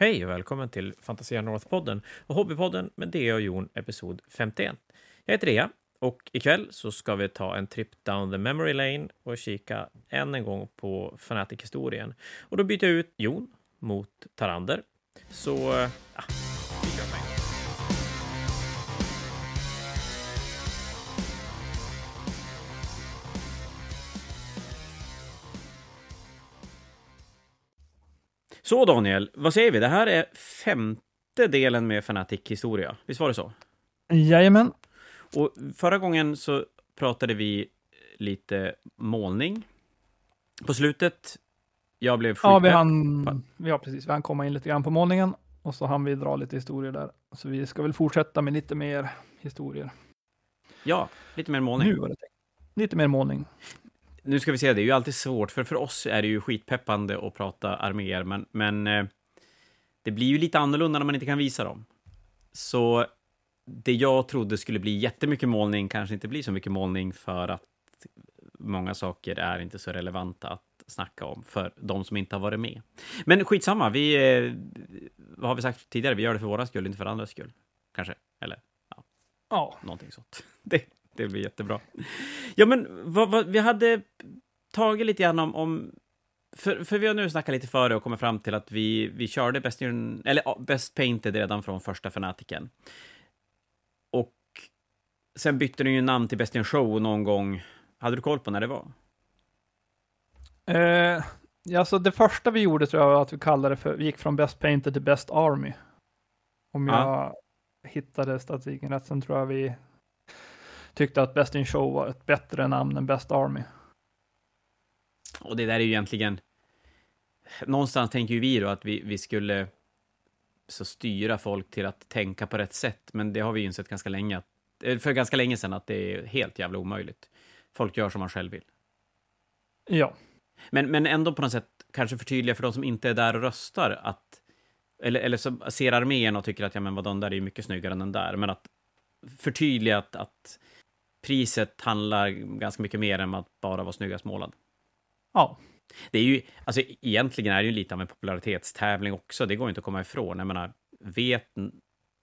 Hej och välkommen till Fantasia North-podden och Hobbypodden med Dea och Jon, episod 51. Jag heter Dea och ikväll så ska vi ta en trip down the memory lane och kika än en gång på Fanatic-historien. Och då byter jag ut Jon mot Tarander. Så, eh, ja, Så Daniel, vad säger vi? Det här är femte delen med Fanatic historia. Visst var det så? Jajamän. Och förra gången så pratade vi lite målning. På slutet, jag blev Ja, vi skitpepp. hann, ja, precis. Vi hann komma in lite grann på målningen och så hann vi dra lite historier där. Så vi ska väl fortsätta med lite mer historier. Ja, lite mer målning. Nu. var det tänkt. Lite mer målning. Ska vi se, det är ju alltid svårt, för för oss är det ju skitpeppande att prata arméer, men, men eh, det blir ju lite annorlunda när man inte kan visa dem. Så det jag trodde skulle bli jättemycket målning kanske inte blir så mycket målning för att många saker är inte så relevanta att snacka om för de som inte har varit med. Men skitsamma, vi, eh, vad har vi sagt tidigare? Vi gör det för våra skull, inte för andras skull. Kanske, eller Ja, någonting sånt. Det, det blir jättebra. Ja, men vad, vad, vi hade tagit lite grann om, om för, för vi har nu snackat lite före och kommit fram till att vi, vi körde Best, eller, Best Painted redan från första Fanatiken. Och sen bytte ni ju namn till Best in Show någon gång. Hade du koll på när det var? eh, alltså det första vi gjorde tror jag var att vi kallade det för, vi gick från Best Painted till Best Army. Om jag Ja. hittade statistiken rätt, sen tror jag vi tyckte att Best in Show var ett bättre namn än Best Army. Och det där är ju egentligen... Någonstans tänker ju vi då att vi, vi skulle så styra folk till att tänka på rätt sätt, men det har vi ju insett ganska länge, eh, för ganska länge sedan att det är helt jävla omöjligt. Folk gör som man själv vill. Ja, Men, men ändå på något sätt kanske förtydliga för de som inte är där och röstar att eller, eller som ser armén och tycker att ja, men vad den där är ju mycket snyggare än den där, men att förtydliga att, att priset handlar ganska mycket mer än att bara vara snyggast målad. ja, Det är ju, alltså egentligen är det ju lite av en popularitetstävling också, det går inte att komma ifrån. Jag menar, vet,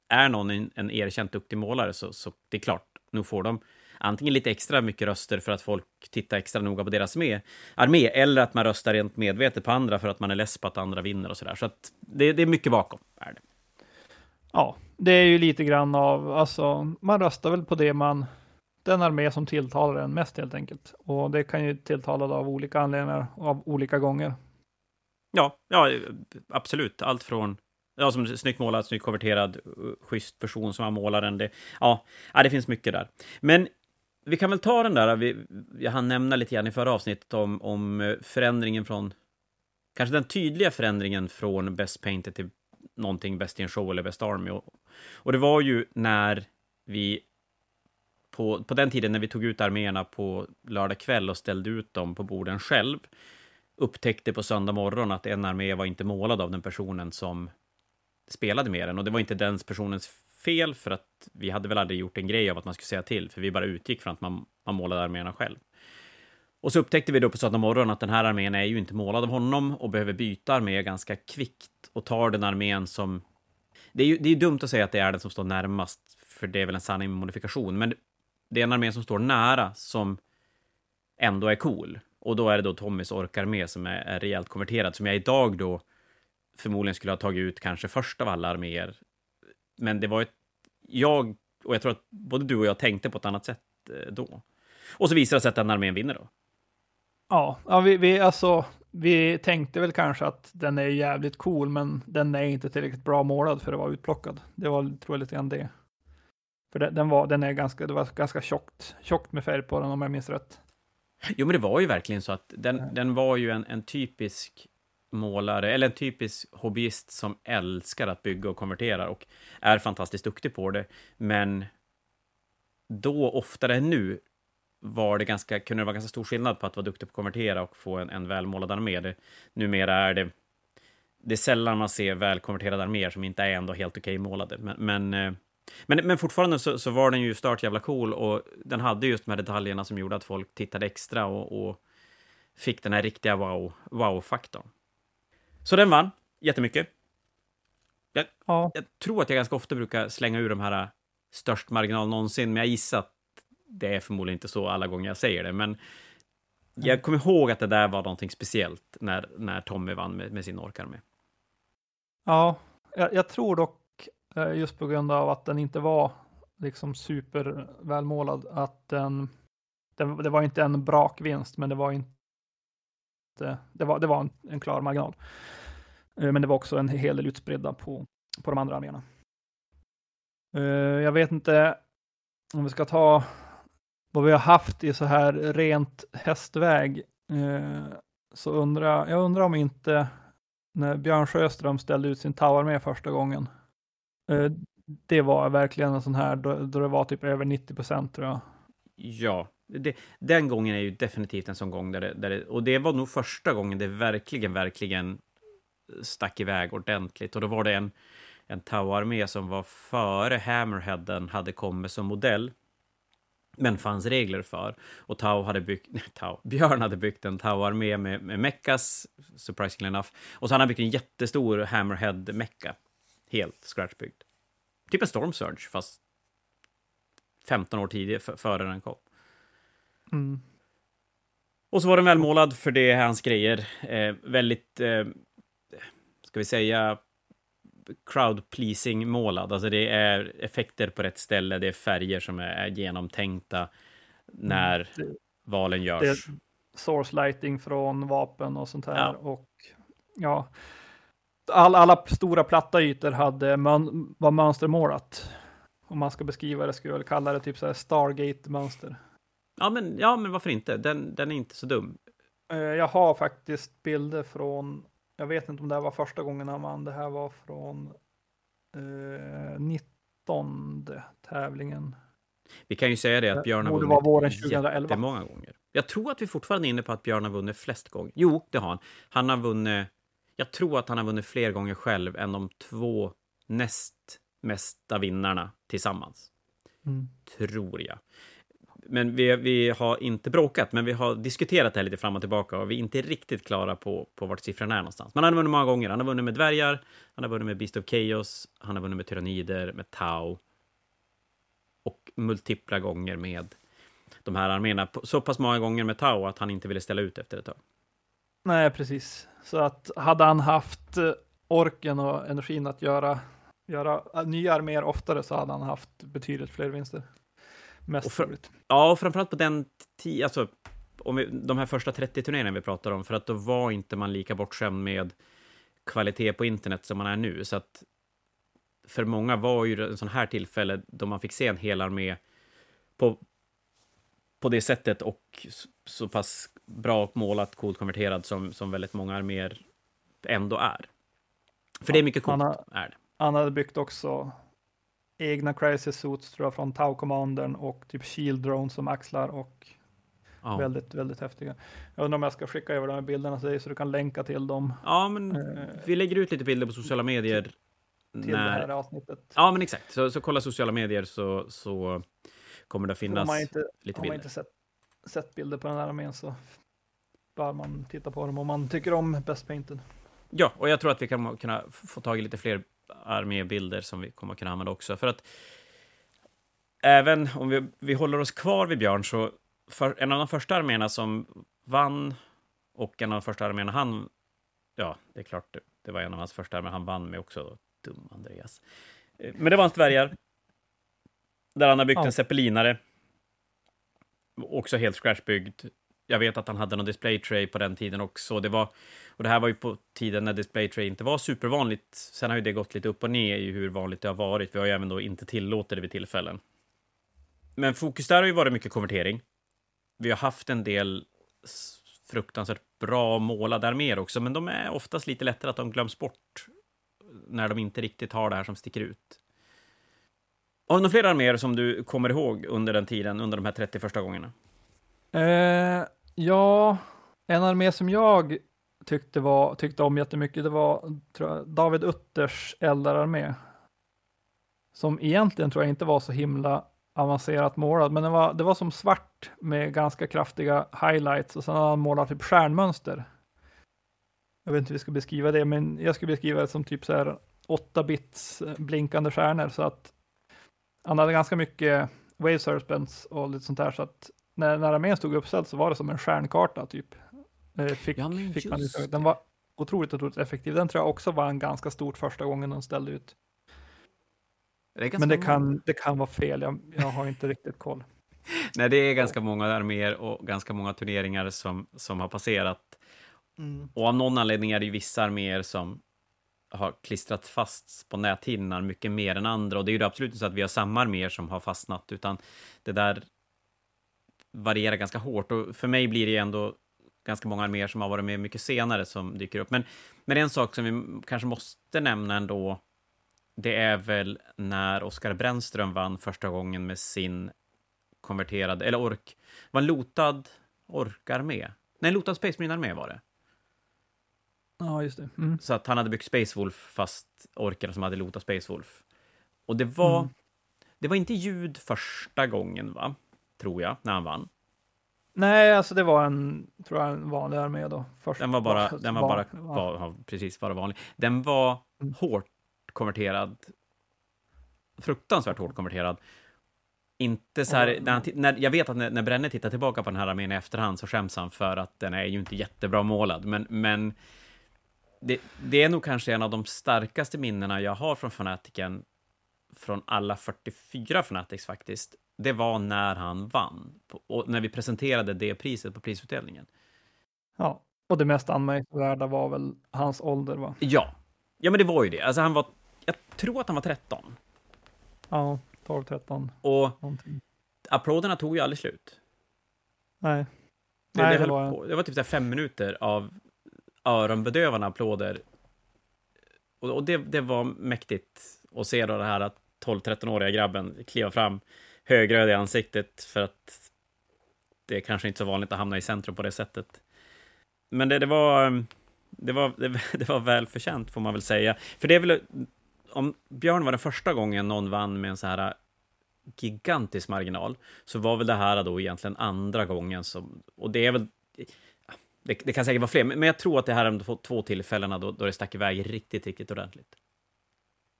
är någon en, en erkänt duktig målare så, så det är klart, nu får de antingen lite extra mycket röster för att folk tittar extra noga på deras med, armé, eller att man röstar rent medvetet på andra för att man är less på att andra vinner och sådär. Så att det, det är mycket bakom. Är det. ja, det är ju lite grann av, alltså man röstar väl på det man, den armé som tilltalar en mest helt enkelt. Och det kan ju tilltala av olika anledningar och av olika gånger. Ja, ja, absolut. Allt från Ja, som snyggt målad, snyggt konverterad, eh, schysst person som har målaren. Det, ja, ja, det finns mycket där. Men vi kan väl ta den där, vi, jag hann nämna lite grann i förra avsnittet om, om eh, förändringen från, kanske den tydliga förändringen från Best Painted till någonting Best in Show eller Best Army. Och, och det var ju när vi, på, på den tiden när vi tog ut arméerna på lördag kväll och ställde ut dem på borden själv, upptäckte på söndag morgon att en armé var inte målad av den personen som spelade med den. Och det var inte den personens fel, för att vi hade väl aldrig gjort en grej av att man skulle säga till, för vi bara utgick från att man, man målade arméerna själv. Och så upptäckte vi då på söndag morgon att den här armén är ju inte målad av honom och behöver byta armé ganska kvickt och tar den armén som... Det är ju det är dumt att säga att det är den som står närmast, för det är väl en sanning med modifikation, men det är en armé som står nära som ändå är cool. Och då är det då Tommys orkarmé som är, är rejält konverterad, som jag idag då förmodligen skulle ha tagit ut kanske först av alla arméer. Men det var ett... Jag, och jag tror att både du och jag tänkte på ett annat sätt eh, då. Och så visar det sig att den armén vinner då. Ja, ja vi, vi, alltså, vi tänkte väl kanske att den är jävligt cool, men den är inte tillräckligt bra målad för att vara utplockad. Det var, tror jag, lite grann det. För den, den, var, den är ganska, det var ganska tjockt, tjockt med färg på den om jag minns rätt. Jo, men det var ju verkligen så att den, den var ju en, en typisk målare, eller en typisk hobbyist som älskar att bygga och konvertera och är fantastiskt duktig på det. Men då, oftare än nu, var det ganska, kunde det vara ganska stor skillnad på att vara duktig på att konvertera och få en, en välmålad armé. Det, numera är det, det är sällan man ser välkonverterade arméer som inte är ändå helt okej målade. Men, men, eh, men, men fortfarande så, så var den ju stört jävla cool och den hade just de här detaljerna som gjorde att folk tittade extra och, och fick den här riktiga wow, wow-faktorn. Så den vann jättemycket. Jag, ja. jag tror att jag ganska ofta brukar slänga ur de här störst marginal någonsin, men jag gissar att det är förmodligen inte så alla gånger jag säger det. Men jag kommer ihåg att det där var någonting speciellt när, när Tommy vann med, med sin orkarmé. Ja, jag, jag, tror dock Eh, just på grund av att den inte var liksom supervälmålad. att den, den det var inte en brakvinst, men det var inte det var, det var en, en klar marginal. Eh, men det var också en hel del utspridda på, på de andra arméerna. Eh, jag vet inte om vi ska ta vad vi har haft i så här rent hästväg. Så undrar jag undrar om inte när Björn Sjöström ställde ut sin Tauarmé första gången. Eh, det var verkligen en sån här då, då det var typ över 90 procent tror jag. Ja, det, den gången är ju definitivt en sån gång där det, där det, och det var nog första gången det verkligen, verkligen stack iväg ordentligt. Och då var det en, en Tau-armé som var före Hammerheaden hade kommit som modell. Men fanns regler för. Och Tau hade byggt, nej, Tau, Björn hade byggt en Tau-armé med, med meckas, surprisingly enough. Och så han hade byggt en jättestor Hammerhead-mecka. Helt scratchbyggd. Typ en Storm Surge, fast 15 år tidigare, före den kom. Mm. Och så var den välmålad, för det är hans grejer. Eh, väldigt, eh, ska vi säga, crowd pleasing målad. Alltså det är effekter på rätt ställe, det är färger som är genomtänkta när mm. valen görs. Det är source lighting från vapen och sånt här. Ja. Och ja, all, alla stora platta ytor hade mön, var mönstermålat. Om man ska beskriva det skulle jag väl kalla det typ så här Stargate-mönster. Ja, men, ja, men varför inte? Den, den är inte så dum. Eh, jag har faktiskt bilder från, jag vet inte om det här var första gången han vann, det här var från eh, 19 tävlingen. Vi kan ju säga det att Björn har vunnit våren 2011. jättemånga gånger. Jag tror att vi fortfarande är inne på att Björn har vunnit flest gånger. Jo, det har han. Han har vunnit, jag tror att han har vunnit fler gånger själv än de två näst mesta vinnarna tillsammans. Mm. Tror jag men vi, vi har inte bråkat, men vi har diskuterat det här lite fram och tillbaka och vi är inte riktigt klara på, på vart siffran är någonstans. Men han har vunnit många gånger. Han har vunnit med dvärgar, han har vunnit med Beast of Chaos, han har vunnit med tyrannider, med Tau och multipla gånger med de här arméerna. Så pass många gånger med Tau att han inte ville ställa ut efter ett tag. Nej, precis. Så att hade han haft eh, orken och energin att göra, göra nya arméer oftare så hade han haft betydligt fler vinster. Mest för, Ja, och framförallt på den tiden, alltså om vi, de här första 30 turneringarna vi pratar om, för att då var inte man lika bortskämd med kvalitet på internet som man är nu. Så att för många var ju en sån här tillfälle då man fick se en hel armé på, på det sättet och så pass bra målat, coolt konverterad som, som väldigt många arméer ändå är. För ja, det är mycket coolt. Han, har, är det. han hade byggt också egna crisis suits tror jag från Tau Commandern och typ Shield Drone som axlar och ja. väldigt, väldigt häftiga. Jag undrar om jag ska skicka över de här bilderna till dig så du kan länka till dem. Ja, men eh, vi lägger ut lite bilder på sociala medier. Till, till när... det här avsnittet. Ja, men exakt. Så, så kolla sociala medier så, så kommer det finnas inte, lite bilder. Har man inte sett, sett bilder på den här armén så bör man titta på dem om man tycker om Best Painted. Ja, och jag tror att vi kan kunna få tag i lite fler armébilder som vi kommer att kunna använda också. För att även om vi, vi håller oss kvar vid Björn, så för, en av de första arméerna som vann och en av de första arméerna han... Ja, det är klart, det, det var en av hans första arméer han vann med också. Dum Andreas. Eh, men det var hans dvärgar. Där han har byggt ja. en zeppelinare. Också helt scratchbyggd jag vet att han hade någon display tray på den tiden också. Det var, och det här var ju på tiden när display tray inte var supervanligt. Sen har ju det gått lite upp och ner i hur vanligt det har varit. Vi har ju även då inte tillåtit det vid tillfällen. Men fokus där har ju varit mycket konvertering. Vi har haft en del fruktansvärt bra målade arméer också, men de är oftast lite lättare att de glöms bort när de inte riktigt har det här som sticker ut. Har du några fler arméer som du kommer ihåg under den tiden, under de här 30 första gångerna? Eh, Ja, en armé som jag tyckte, var, tyckte om jättemycket, det var jag, David Utters eldararmé. Som egentligen tror jag inte var så himla avancerat målad, men det var, det var som svart med ganska kraftiga highlights och sen har han målat typ stjärnmönster. Jag vet inte hur vi ska beskriva det, men jag skulle beskriva det som typ så här 8 bits eh, blinkande stjärnor så att han hade ganska mycket wave serpents och lite sånt där så att när, när armén stod uppställd så var det som en stjärnkarta typ. Eh, Fick, Ja, fick man ut. Den var otroligt, otroligt effektiv. Den tror jag också var en ganska stort första gången den ställde ut. Det Men det kan, det kan vara fel, jag, jag har inte riktigt koll. Nej, det är ganska många arméer och ganska många turneringar som, som har passerat. Och av någon anledning är det ju vissa arméer som har klistrat fast på näthinnan mycket mer än andra. Och det är ju absolut inte så att vi har samma arméer som har fastnat, utan det där varierar ganska hårt. Och för mig blir det ändå ganska många arméer som har varit med mycket senare som dyker upp. Men, men en sak som vi kanske måste nämna ändå, det är väl när Oskar Brännström vann första gången med sin konverterade, eller ork, var en lotad orkarmé. Nej, en lotad Space Marine-armé var det. Ja, just det. Mm. Så att han hade byggt Space Wolf fast orkarna som hade lotat Space Wolf. Och det var, Mm. det var inte ljud första gången, va? Tror jag, när han vann. Nej, alltså det var en, tror jag, en vanlig armé då. Först, Den var bara, den var bara, var, ja, precis, bara vanlig. Den var Mm. hårt konverterad. Fruktansvärt hårt konverterad. Inte så här, Ja. när han, när, jag vet att när, när Brenne tittar tillbaka på den här armén i efterhand så skäms han för att den är ju inte jättebra målad, men, men det, det är nog kanske en av de starkaste minnena jag har från Fanatiken, från alla 44 Fanatics faktiskt. Det var när han vann, och när vi presenterade det priset på prisutdelningen. ja. Och det mest anmärkningsvärda var väl hans ålder, va? Ja. Ja, men det var ju det. Alltså han var, jag tror att han var 13. Ja, 12, 13, Och någonting. applåderna tog ju aldrig slut. Nej. Det, Nej, det, det var- på, det var typ fem minuter av öronbedövande applåder. Och, och det, det var mäktigt att se då det här att 12-13-åriga grabben kliva fram högröd i ansiktet för att det är kanske inte så vanligt att hamna i centrum på det sättet. Men det, det var... Det var, det, det var välförtjänt, får man väl säga. För det är väl... Om Björn var den första gången någon vann med en så här gigantisk marginal, så var väl det här då egentligen andra gången som... Och det är väl... Det, det kan säkert vara fler, men jag tror att det här är de två- två tillfällena då, då det stack iväg riktigt, riktigt ordentligt.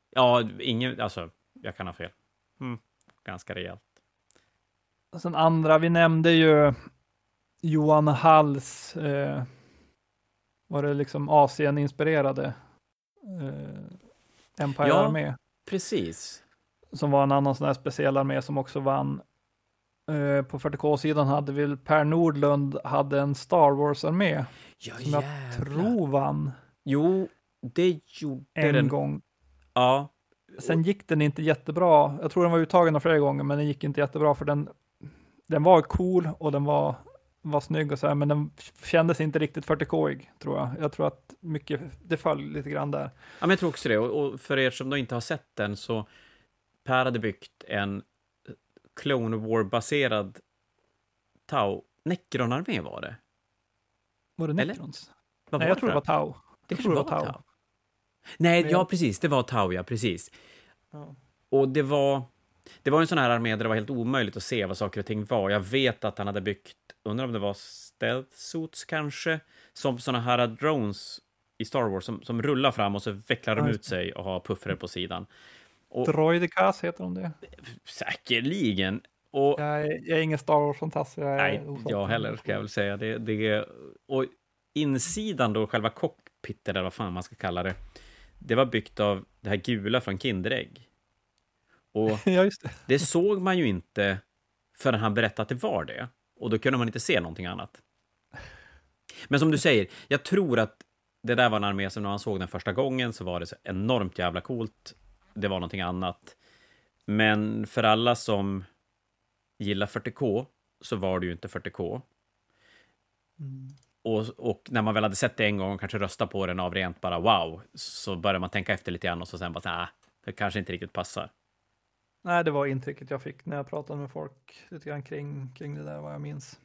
Ja, ingen... Alltså, jag kan ha fel. Mm, ganska rejält. Sen andra, vi nämnde ju Johan Halls, eh, var det liksom Asien-inspirerade eh, Empire Ja. Precis. som var en annan sån här speciell armé som också vann. Eh, på 40K-sidan hade vi Per Nordlund hade en Star Wars-armé Ja, som jag tror vann Jo, det gjorde en den. gång. Ja, Sen gick den inte jättebra. Jag tror den var uttagen flera gånger, men den gick inte jättebra för den, den var cool och den var, var snygg och så här, men den kändes inte riktigt 40K-ig tror jag. Jag tror att mycket, det föll lite grann där. Ja, men jag tror också det. Och, och för er som då inte har sett den så Per hade byggt en Clone War-baserad Tau. Necron-armé var det. Var det Eller? Necrons? Vad Nej, jag tror det var Tau. Det kanske var Tau. Tau. Nej, Men ja precis. Det var Tau, ja, precis. Ja. Och det var... Det var en sån här armé där det var helt omöjligt att se vad saker och ting var. Jag vet att han hade byggt, undrar om det var stealth suits kanske, som såna här drones i Star Wars som, som rullar fram och så vecklar de ut sig och har puffrar på sidan. Och Droidicas heter de det. säkerligen. Och Jag är, jag är ingen Star Wars-fantast. Nej, osäker. jag heller ska jag väl säga. Det, det, och insidan då, själva cockpiten, eller vad fan man ska kalla det, det var byggt av det här gula från Kinderägg. Och ja, just det. det såg man ju inte förrän han berättade att det var det. Och då kunde man inte se någonting annat. Men som du säger, jag tror att det där var en armé som när man såg den första gången så var det så enormt jävla coolt. Det var någonting annat. Men för alla som gillar 40K så var det ju inte 40K. Mm. Och, och när man väl hade sett det en gång och kanske röstat på den av rent bara wow, så börjar man tänka efter lite grann och så sen bara så här, "Ah, det kanske inte riktigt passar. Nej, det var intrycket jag fick när jag pratade med folk lite grann kring, kring det där, vad jag minns.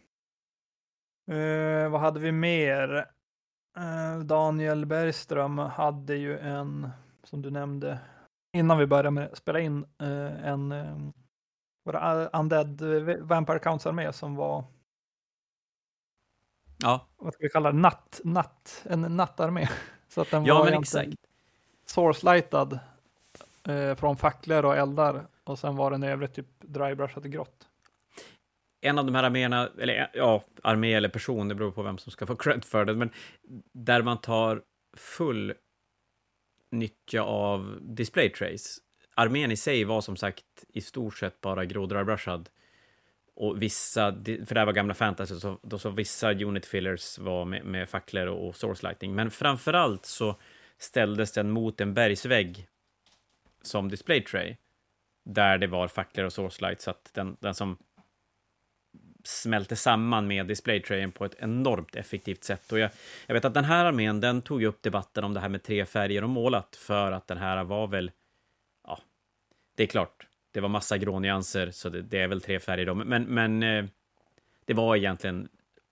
Eh, vad hade vi mer? Eh, Daniel Bergström hade ju en, som du nämnde, innan vi började med spela in, eh, en eh, var det Undead eh, Vampire Counts armé som var, Ja, vad ska vi kalla det, natt, natt, en nattarmé. Så att den ja var men exakt. source-lightad eh, från facklor och eldar och sen var den övrigt typ drybrushat i grått. En av de här arméerna, eller ja, armé eller person, det beror på vem som ska få cred för det, men där man tar full nyttja av display trace. Armén i sig var som sagt i stort sett bara grådrörbrushad. Och vissa, för det här var gamla fantasy, så, då så vissa unit fillers var med, med facklor och source lighting. Men framför allt så ställdes den mot en bergsvägg som display tray. Där det var facklor och source light, så att den, den som smälte samman med displaytrayen på ett enormt effektivt sätt. Och jag, jag vet att den här armén, den tog upp debatten om det här med tre färger och målat, för att den här var väl, ja, det är klart, det var massa grånyanser, så det, det är väl tre färger då, men, men eh, det var egentligen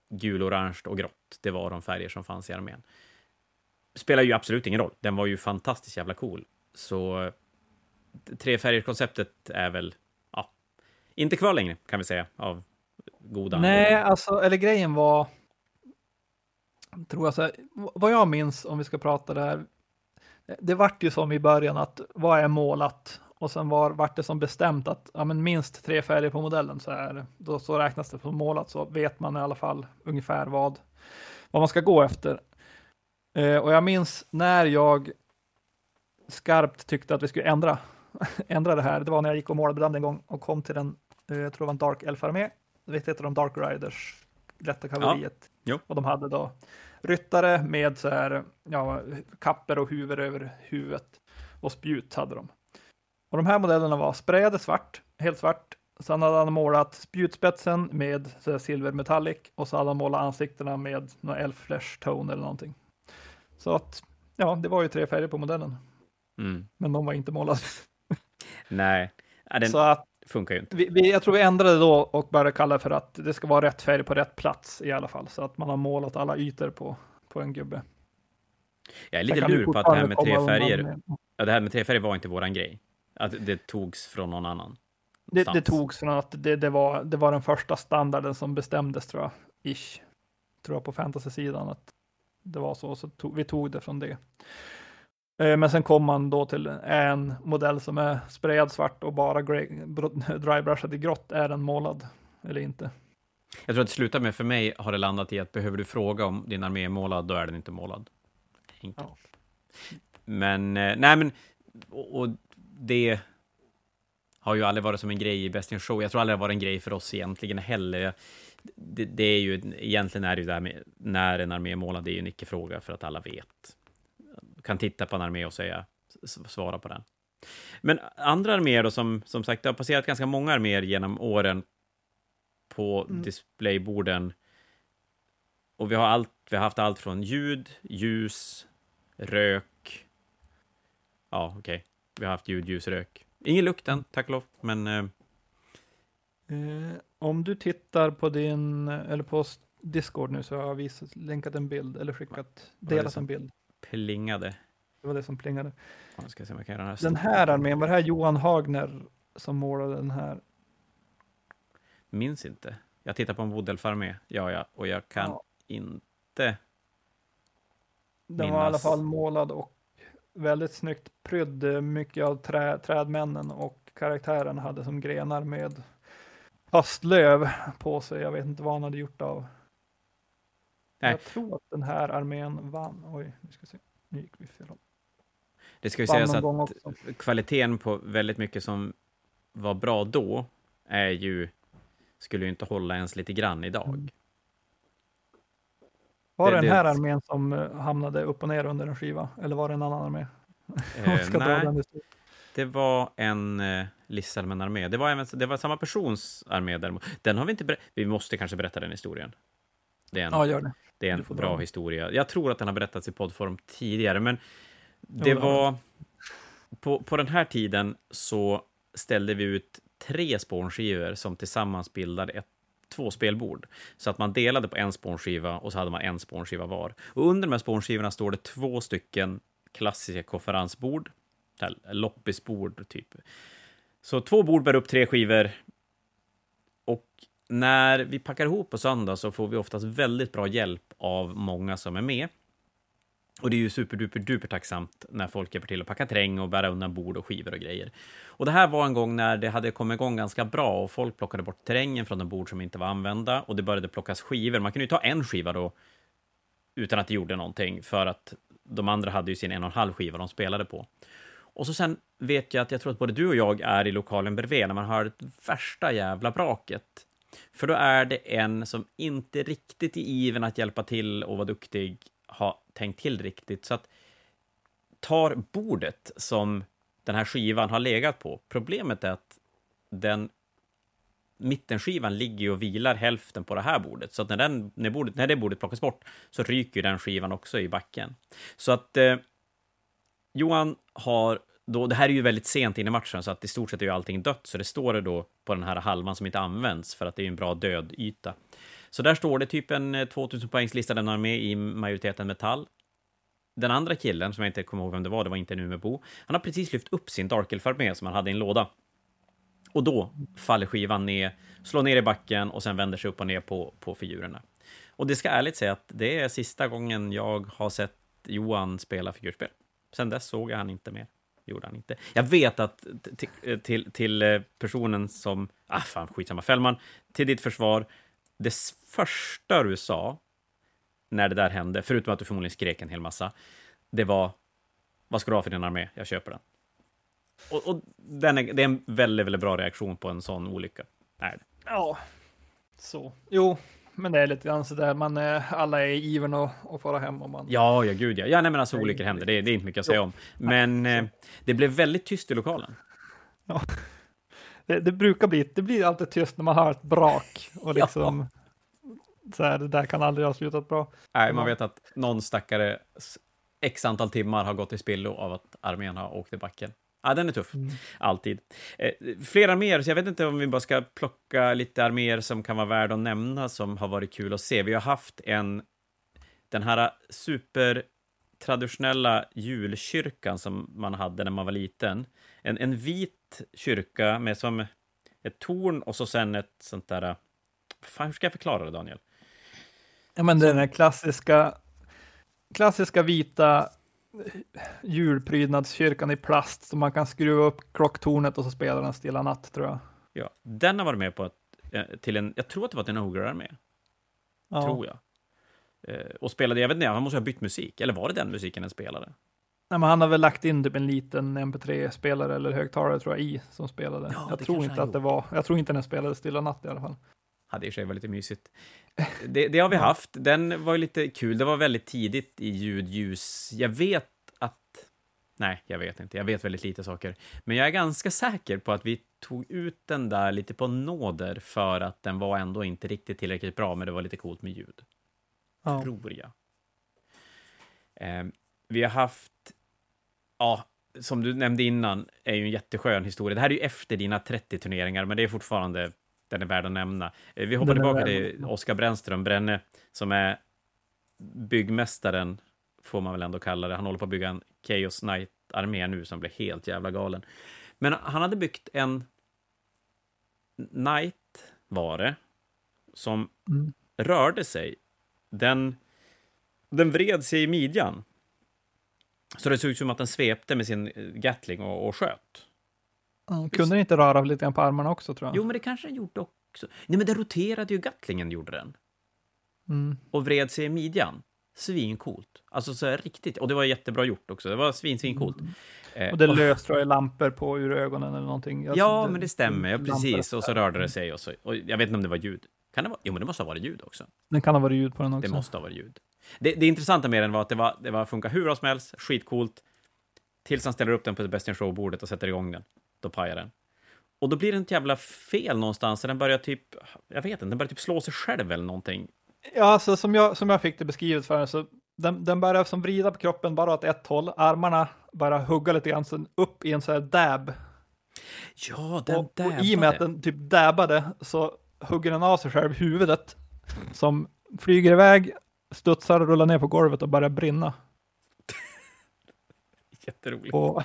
gul, orange och grått. Det var de färger som fanns i armén. Spelar ju absolut ingen roll. Den var ju fantastiskt jävla cool. Så eh, tre färger-konceptet är väl, ja, inte kvar längre kan vi säga, av goda Nej, alltså, eller grejen var, tror jag så här, vad jag minns om vi ska prata det här, det vart ju som i början att vad är målat? Och sen var, vart det som bestämt att ja, men minst tre färger på modellen så är då så räknas det som målat så vet man i alla fall ungefär vad, vad man ska gå efter. Eh, och jag minns när jag skarpt tyckte att vi skulle ändra, ändra det här. Det var när jag gick och målade den en gång och kom till den, eh, jag tror det var en Dark Elf-armé vet heter de Dark Riders, lätta kavalleriet. Ja. Och de hade då ryttare med så här, ja, kapper och huvud över huvudet och spjut hade de. Och de här modellerna var sprayade svart, helt svart. Sen hade han målat spjutspetsen med så här, silver metallic och så hade han målat ansiktena med någon elf flesh tone eller någonting. Så att, ja, det var ju tre färger på modellen. Mm. Men de var inte målade. Nej. Den... Så att funkar ju inte. Vi, vi, jag tror vi ändrade då och började kalla för att det ska vara rätt färg på rätt plats i alla fall, så att man har målat alla ytor på, på en gubbe. Jag är lite lur på att det här med tre färger, ja, det här med tre färger var inte våran grej. Att det togs från någon annan. Det, det togs från att det, det, var, det var den första standarden som bestämdes tror jag, ish. Tror jag på fantasy-sidan att det var så, så tog, vi tog det från det. Eh, men sen kom man då till en modell som är sprayad svart och bara drybrushad i grått. Är den målad eller inte? Jag tror att det slutar med, för mig har det landat i att behöver du fråga om din armé är målad, då är den inte målad. Enkelt. Ja. Men, eh, nej men, och, och, det har ju aldrig varit som en grej i Best in Show. Jag tror aldrig det har varit en grej för oss egentligen heller. Det, det är ju, egentligen är det ju det här med när en armé är målad, det är ju en icke-fråga för att alla vet kan titta på en armé och säga, svara på den. Men andra arméer då, som, som sagt, det har passerat ganska många arméer genom åren på mm. displayborden. Och vi har, allt, vi har haft allt från ljud, ljus, rök. Ja, okej. Okay. Vi har haft ljud, ljus, rök. Ingen lukt än, tack och lov, men... Eh... Eh, om du tittar på din, eller på Discord nu så har jag visat, länkat en bild, eller skickat, delat en bild plingade. Det var det som plingade. Ja, ska se om jag kan göra den, här den här armén, var det här Johan Hagner som målade den här? Minns inte. Jag tittar på en Wodelf-armé, ja, ja, och jag kan ja. inte Den minnas. var i alla fall målad och väldigt snyggt prydd. Mycket av trä, trädmännen och karaktären hade som grenar med höstlöv på sig. Jag vet inte vad han hade gjort av Nej. Jag tror att den här armén vann. Oj, nu ska se. Nu gick vi fel håll. Det ska ju sägas att kvaliteten på väldigt mycket som var bra då är ju, skulle ju inte hålla ens lite grann idag. Mm. Var det, det den här det... armén som eh, hamnade upp och ner under en skiva? Eller var det en annan armé? Eh, nej, det var en eh, Lissalmen-armé. Det var, även, det var samma persons armé däremot. Den har vi inte berättat. Vi måste kanske berätta den historien. Det är en, ja, gör det. Det är en bra historia. Jag tror att den har berättats i poddform tidigare, men det var... På, på den här tiden så ställde vi ut tre spånskivor som tillsammans bildade ett två spelbord. Så att man delade på en spånskiva och så hade man en spånskiva var. Och under de här spånskivorna står det två stycken klassiska konferensbord, loppisbord typ. Så två bord bär upp tre skivor. Och när vi packar ihop på söndag så får vi oftast väldigt bra hjälp av många som är med. Och det är ju superduper duper tacksamt när folk hjälper till att packa terräng och bära undan bord och skivor och grejer. Och det här var en gång när det hade kommit igång ganska bra och folk plockade bort terrängen från de bord som inte var använda och det började plockas skivor. Man kunde ju ta en skiva då utan att det gjorde någonting för att de andra hade ju sin en och en halv skiva de spelade på. Och så sen vet jag att jag tror att både du och jag är i lokalen bredvid när man hör det värsta jävla braket. För då är det en som inte riktigt i iven att hjälpa till och vara duktig har tänkt till riktigt. Så att tar bordet som den här skivan har legat på. Problemet är att den mittenskivan ligger och vilar hälften på det här bordet. Så att när, den, när, bordet, när det bordet plockas bort så ryker den skivan också i backen. Så att eh, Johan har då, det här är ju väldigt sent in i matchen, så att i stort sett är ju allting dött, så det står det då på den här halvan som inte används, för att det är en bra död yta. Så där står det typ en eh, 2000 poängs lista den har med i majoriteten metall. Den andra killen, som jag inte kommer ihåg vem det var, det var inte nu med Bo, han har precis lyft upp sin Dark Elf-armé som han hade i en låda. Och då faller skivan ner, slår ner i backen och sen vänder sig upp och ner på, på figurerna. Och det ska ärligt säga att det är sista gången jag har sett Johan spela figurspel. Sen dess såg jag han inte mer. Gjorde han inte. Jag vet att till, till eh, personen som... Ah, fan, skitsamma. Fällman, till ditt försvar. Det första du sa när det där hände, förutom att du förmodligen skrek en hel massa, det var vad ska du ha för din armé? Jag köper den. Och, och den är, det är en väldigt, väldigt bra reaktion på en sån olycka. Är det. Ja, så. Jo, men det är lite grann sådär, man är, alla är i ivern att, att fara hem. Och man... Ja, ja, gud ja. Ja, nej, men alltså olyckor händer, det, det är inte mycket att säga om. Men eh, det blev väldigt tyst i lokalen. Ja, det, det, brukar bli, det blir alltid tyst när man hör ett brak. Och liksom, ja. så här, det där kan aldrig ha slutat bra. Nej, man vet att någon stackare x antal timmar har gått i spillo av att armén har åkt i backen. Ja, den är tuff. Mm. Alltid. Eh, fler arméer, så jag vet inte om vi bara ska plocka lite arméer som kan vara värda att nämna, som har varit kul att se. Vi har haft en, den här supertraditionella julkyrkan som man hade när man var liten. En, en vit kyrka med som ett torn och så sen ett sånt där... Fan, hur ska jag förklara det, Daniel? Ja, men den här klassiska, klassiska vita julprydnadskyrkan i plast som man kan skruva upp klocktornet och så spelar den Stilla natt, tror jag. Ja, den har varit med på ett, eh, till en, jag tror att det var till en Ogre-armé. Ja. Tror jag. Eh, och spelade, jag vet inte, han måste ha bytt musik, eller var det den musiken den spelade? Nej, men han har väl lagt in typ en liten MP3-spelare eller högtalare tror jag i som spelade. Ja, jag tror inte att det var, jag tror inte den spelade Stilla natt i alla fall. Hade i och för sig varit lite mysigt. Det, det har vi haft. Den var ju lite kul. Det var väldigt tidigt i ljudljus. Jag vet att... Nej, jag vet inte. Jag vet väldigt lite saker. Men jag är ganska säker på att vi tog ut den där lite på nåder för att den var ändå inte riktigt tillräckligt bra, men det var lite coolt med ljud. Ja. Tror jag. Eh, vi har haft... Ja, som du nämnde innan, är ju en jätteskön historia. Det här är ju efter dina 30 turneringar, men det är fortfarande den är värd att nämna. Eh, vi hoppar tillbaka till Oskar Brännström, Bränne, som är byggmästaren, får man väl ändå kalla det. Han håller på att bygga en Chaos Knight-armé nu som blir helt jävla galen. Men han hade byggt en Knight, var det, som mm. rörde sig. Den, den vred sig i midjan. Så det såg ut som att den svepte med sin Gatling och, och sköt. Mm, kunde den inte röra lite grann på armarna också tror jag? Jo, men det kanske den gjorde också. Nej, men den roterade ju Gatlingen, gjorde den. Mm. Och vred sig i midjan. Svincoolt. Alltså så här, riktigt. Och det var jättebra gjort också. Det var svin, svincoolt. Mm. Eh, och det lös tror jag lampor på ur ögonen eller någonting. Alltså, ja, det, men det stämmer. Ja, precis. Och så rörde det sig. Och, så, och jag vet inte om det var ljud. Kan det vara? Jo, men det måste ha varit ljud också. Det kan ha varit ljud på den också. Det måste ha varit ljud. Det, det intressanta med den var att det, var, det var, funkar hur bra som helst, skitcoolt, tills han ställer upp den på Best in Show-bordet och sätter igång den då pajar den. Och då blir det ett jävla fel någonstans, den börjar typ, jag vet inte, den börjar typ slå sig själv eller någonting. Ja, alltså som jag, som jag fick det beskrivet för så den, den börjar som vrida på kroppen bara åt ett håll, armarna bara hugga lite grann, sen upp i en sån här dab. Ja, den och, och i och med att den typ dabbade så hugger den av sig själv huvudet som flyger iväg, studsar och rullar ner på golvet och börjar brinna. Jätteroligt. Och,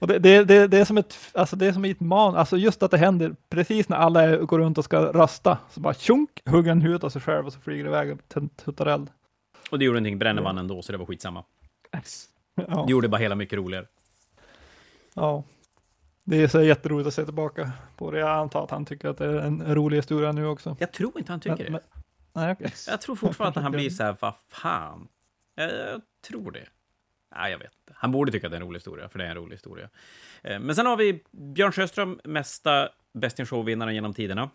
och det, det, det, det, är som ett, alltså det är som ett man, alltså just att det händer precis när alla går runt och ska rösta, så bara tjonk, hugger han huvudet av sig själv och så flyger det iväg och tuttar eld. Och det gjorde ingenting, Brenner vann ändå, så det var skitsamma. Ja. Det gjorde bara hela mycket roligare. ja. Det är så jätteroligt att se tillbaka på det. Jag antar att han tycker att det är en rolig historia nu också. Jag tror inte han tycker Men- det. men- Nej, okej. Jag tror fortfarande att han blir så här, vad fan? Jag, jag tror det. Nej, jag vet inte. Han borde tycka att det är en rolig historia, för det är en rolig historia. Eh, Men sen har vi Björn Sjöström, mesta Best in Show-vinnaren genom tiderna.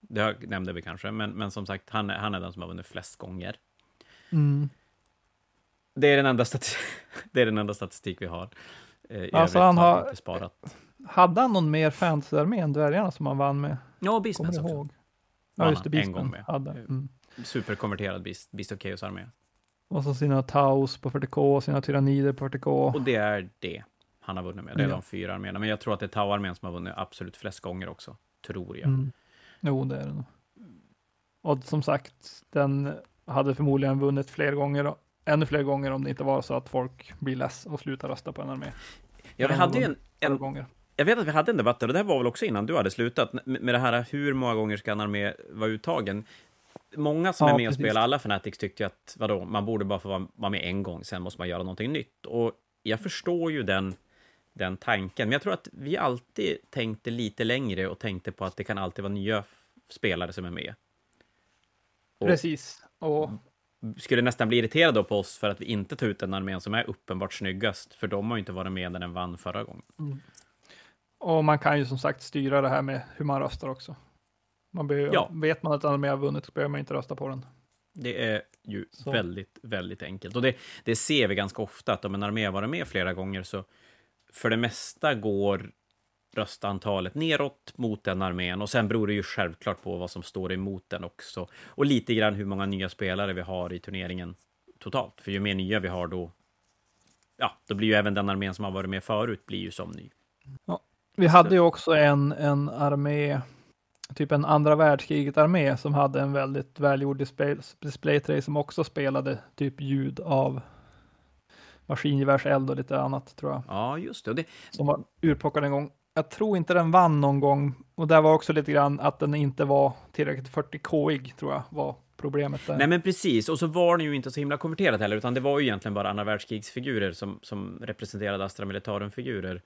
Det nämnde vi kanske, men, men som sagt, han är, han är den som har vunnit flest gånger. Mm. Det är den enda, det är den enda statistik vi har. Eh, I Alltså, han har har- sparat. Hade han någon mer fantasyarmé än dvärgarna som han vann med? Ja, du också. ihåg? Ja, just det, han en Beastman gång med. hade. Mm. Superkonverterad Beast, Beast of Chaos armé. Och så sina Taus på 40K, sina Tyrannider på 40K. Och det är det han har vunnit med. Det är Ja. de fyra arméerna. Men jag tror att det är Tau-armén som har vunnit absolut flest gånger också. Tror jag. Mm. Jo, det är det nog. Och som sagt, den hade förmodligen vunnit fler gånger, ännu fler gånger om det inte var så att folk blir less och slutar rösta på en armé. Ja, vi hade ju en, en, gånger. jag vet att vi hade en debatt, och det här var väl också innan du hade slutat, med med det här hur många gånger ska en armé vara uttagen? Många som Ja, är med och precis. spelar alla Fanatics tyckte ju att vadå, man borde bara få vara, med en gång, sen måste man göra någonting nytt. Och jag förstår ju den, den tanken, men jag tror att vi alltid tänkte lite längre och tänkte på att det kan alltid vara nya spelare som är med. Och- Precis. Och skulle nästan bli irriterad då på oss för att vi inte tar ut den armén som är uppenbart snyggast, för de har ju inte varit med när den vann förra gången. Och man kan ju som sagt styra det här med hur man röstar också. Man behöver, Ja. Vet man att armé har vunnit så behöver man inte rösta på den. Det är ju Så. väldigt, väldigt enkelt. Och det, det ser vi ganska ofta, att om en armé har varit med flera gånger så för det mesta går röstantalet neråt mot den armén och sen beror det ju självklart på vad som står emot den också. Och lite grann hur många nya spelare vi har i turneringen totalt. För ju mer nya vi har då, ja, då blir ju även den armén som har varit med förut blir ju som ny. Vi hade ju också en, en armé, typ en andra världskriget-armé som hade en väldigt välgjord display, display som också spelade typ ljud av maskingevärseld och lite annat tror jag. Ja, just det. Det Som var urplockad en gång. Jag tror inte den vann någon gång och där var också lite grann att den inte var tillräckligt 40k-ig tror jag var problemet där. Nej, men precis. Och så var den ju inte så himla konverterad heller, utan det var ju egentligen bara andra världskrigsfigurer som, som representerade Astra Militarum-figurer.